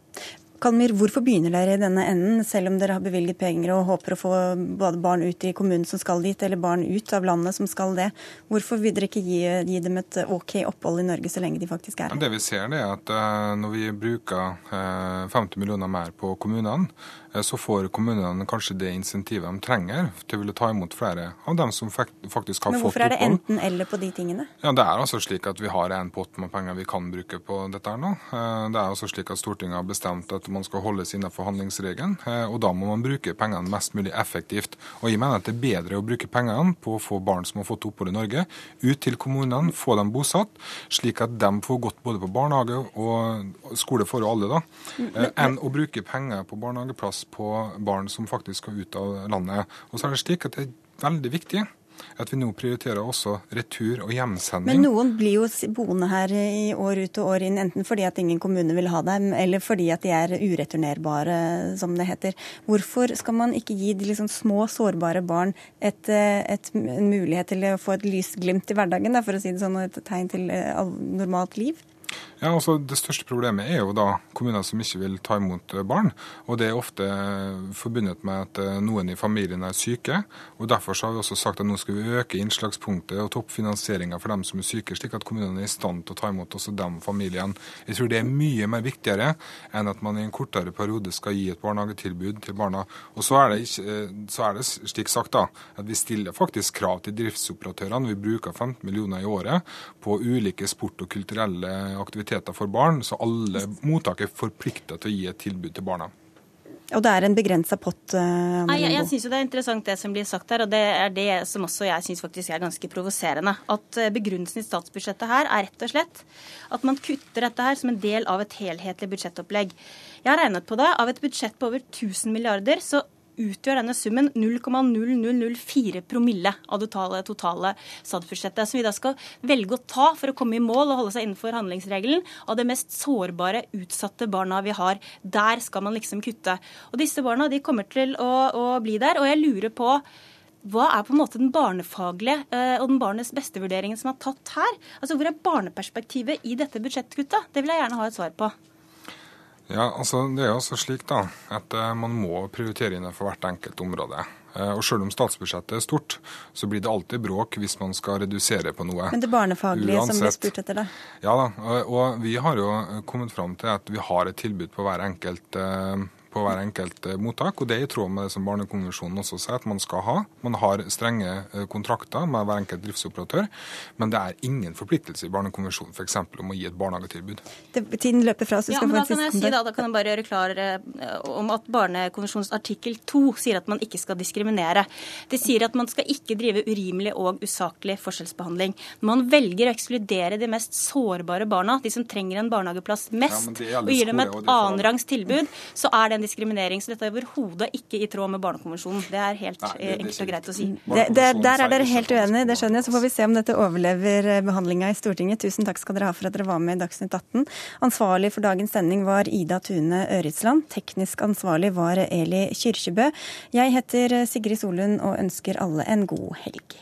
Kalmir, hvorfor begynner dere i denne enden, selv om dere har bevilget penger og håper å få både barn ut i kommunen som skal dit, eller barn ut av landet som skal det? Hvorfor vil dere ikke gi, gi dem et OK opphold i Norge så lenge de faktisk er her? Det vi ser er at uh, når vi bruker uh, 50 millioner mer på kommunene, Eh, så får kommunene kanskje det insentivet de trenger til å ta imot flere av dem som faktisk har fått opphold. Men hvorfor er det enten-eller på de tingene? Ja, Det er altså slik at vi har en pott med penger vi kan bruke på dette her nå. Eh, det er altså slik at Stortinget har bestemt at man skal holdes innenfor handlingsregelen, eh, og da må man bruke pengene mest mulig effektivt. Og jeg mener at det er bedre å bruke pengene på å få barn som har fått opphold i Norge, ut til kommunene, få dem bosatt, slik at de får gått både på barnehage og skole for alle, da, enn å bruke penger på barnehageplass på barn som faktisk skal ut av landet. Og så er det slik at det er veldig viktig at vi nå prioriterer også retur og hjemsending. Men noen blir jo boende her i år ut og år inn, enten fordi at ingen kommune vil ha dem, eller fordi at de er ureturnerbare, som det heter. Hvorfor skal man ikke gi de liksom små, sårbare barn et, et, en mulighet til å få et lysglimt i hverdagen, for å si det sånn, og et tegn til eh, normalt liv? Ja, altså Det største problemet er jo da kommuner som ikke vil ta imot eh, barn. og Det er ofte eh, forbundet med at eh, noen i familien er syke. og Derfor har vi også sagt at nå skal vi øke innslagspunktet og toppfinansieringa for dem som er syke, slik at kommunene er i stand til å ta imot også dem familien. Jeg tror det er mye mer viktigere enn at man i en kortere periode skal gi et barnehagetilbud til barna. Og så er det, ikke, så er det slik sagt da, at vi stiller faktisk krav til driftsoperatørene. Vi bruker 15 millioner i året på ulike sport- og kulturelle aktiviteter for barn, så alle mottak er forplikta til å gi et tilbud til barna. Og det er en begrensa pott? Uh, Nei, jeg jeg syns det er interessant det som blir sagt her, og det er det som også jeg syns faktisk er ganske provoserende. At eh, begrunnelsen i statsbudsjettet her er rett og slett at man kutter dette her som en del av et helhetlig budsjettopplegg. Jeg har regnet på det. Av et budsjett på over 1000 milliarder, så utgjør denne summen 0,0004 promille av det totale, totale statsbudsjettet, som vi da skal velge å ta for å komme i mål og holde seg innenfor handlingsregelen av det mest sårbare, utsatte barna vi har. Der skal man liksom kutte. Og disse barna de kommer til å, å bli der, og jeg lurer på hva er på en måte den barnefaglige eh, og den barnets beste-vurderingen som er tatt her? Altså, Hvor er barneperspektivet i dette budsjettkuttet? Det vil jeg gjerne ha et svar på. Ja, altså Det er jo også slik da, at uh, man må prioritere innenfor hvert enkelt område. Uh, og Selv om statsbudsjettet er stort, så blir det alltid bråk hvis man skal redusere på noe. Men det barnefaglige Uansett. som blir spurt etter, da? Ja da, og, vi har jo kommet fram til at vi har et tilbud på hver enkelt på hver enkelt eh, mottak. og Det er i tråd med det som Barnekonvensjonen også sier at man skal ha. Man har strenge eh, kontrakter med hver enkelt driftsoperatør, men det er ingen forpliktelse i Barnekonvensjonen f.eks. om å gi et barnehagetilbud. Det, tiden løper fra oss. Ja, men da kan jeg si da, da kan jeg bare gjøre klar uh, om at Barnekonvensjonens artikkel 2 sier at man ikke skal diskriminere. Det sier at man skal ikke drive urimelig og usaklig forskjellsbehandling. Man velger å ekskludere de mest sårbare barna, de som trenger en barnehageplass mest, ja, og gir dem et annenrangs tilbud, så er det en diskriminering. Så dette er overhodet ikke i tråd med Barnekonvensjonen. Det er helt Nei, det, enkelt og greit å si. Det, det, der er dere helt uenige, det skjønner jeg. Så får vi se om dette overlever eh, behandlinga i Stortinget. Tusen takk skal dere ha for at dere var med i Dagsnytt 18. Ansvarlig for dagens sending var Ida Tune Øritsland. Teknisk ansvarlig var Eli Kyrkjebø. Jeg heter Sigrid Solund og ønsker alle en god helg.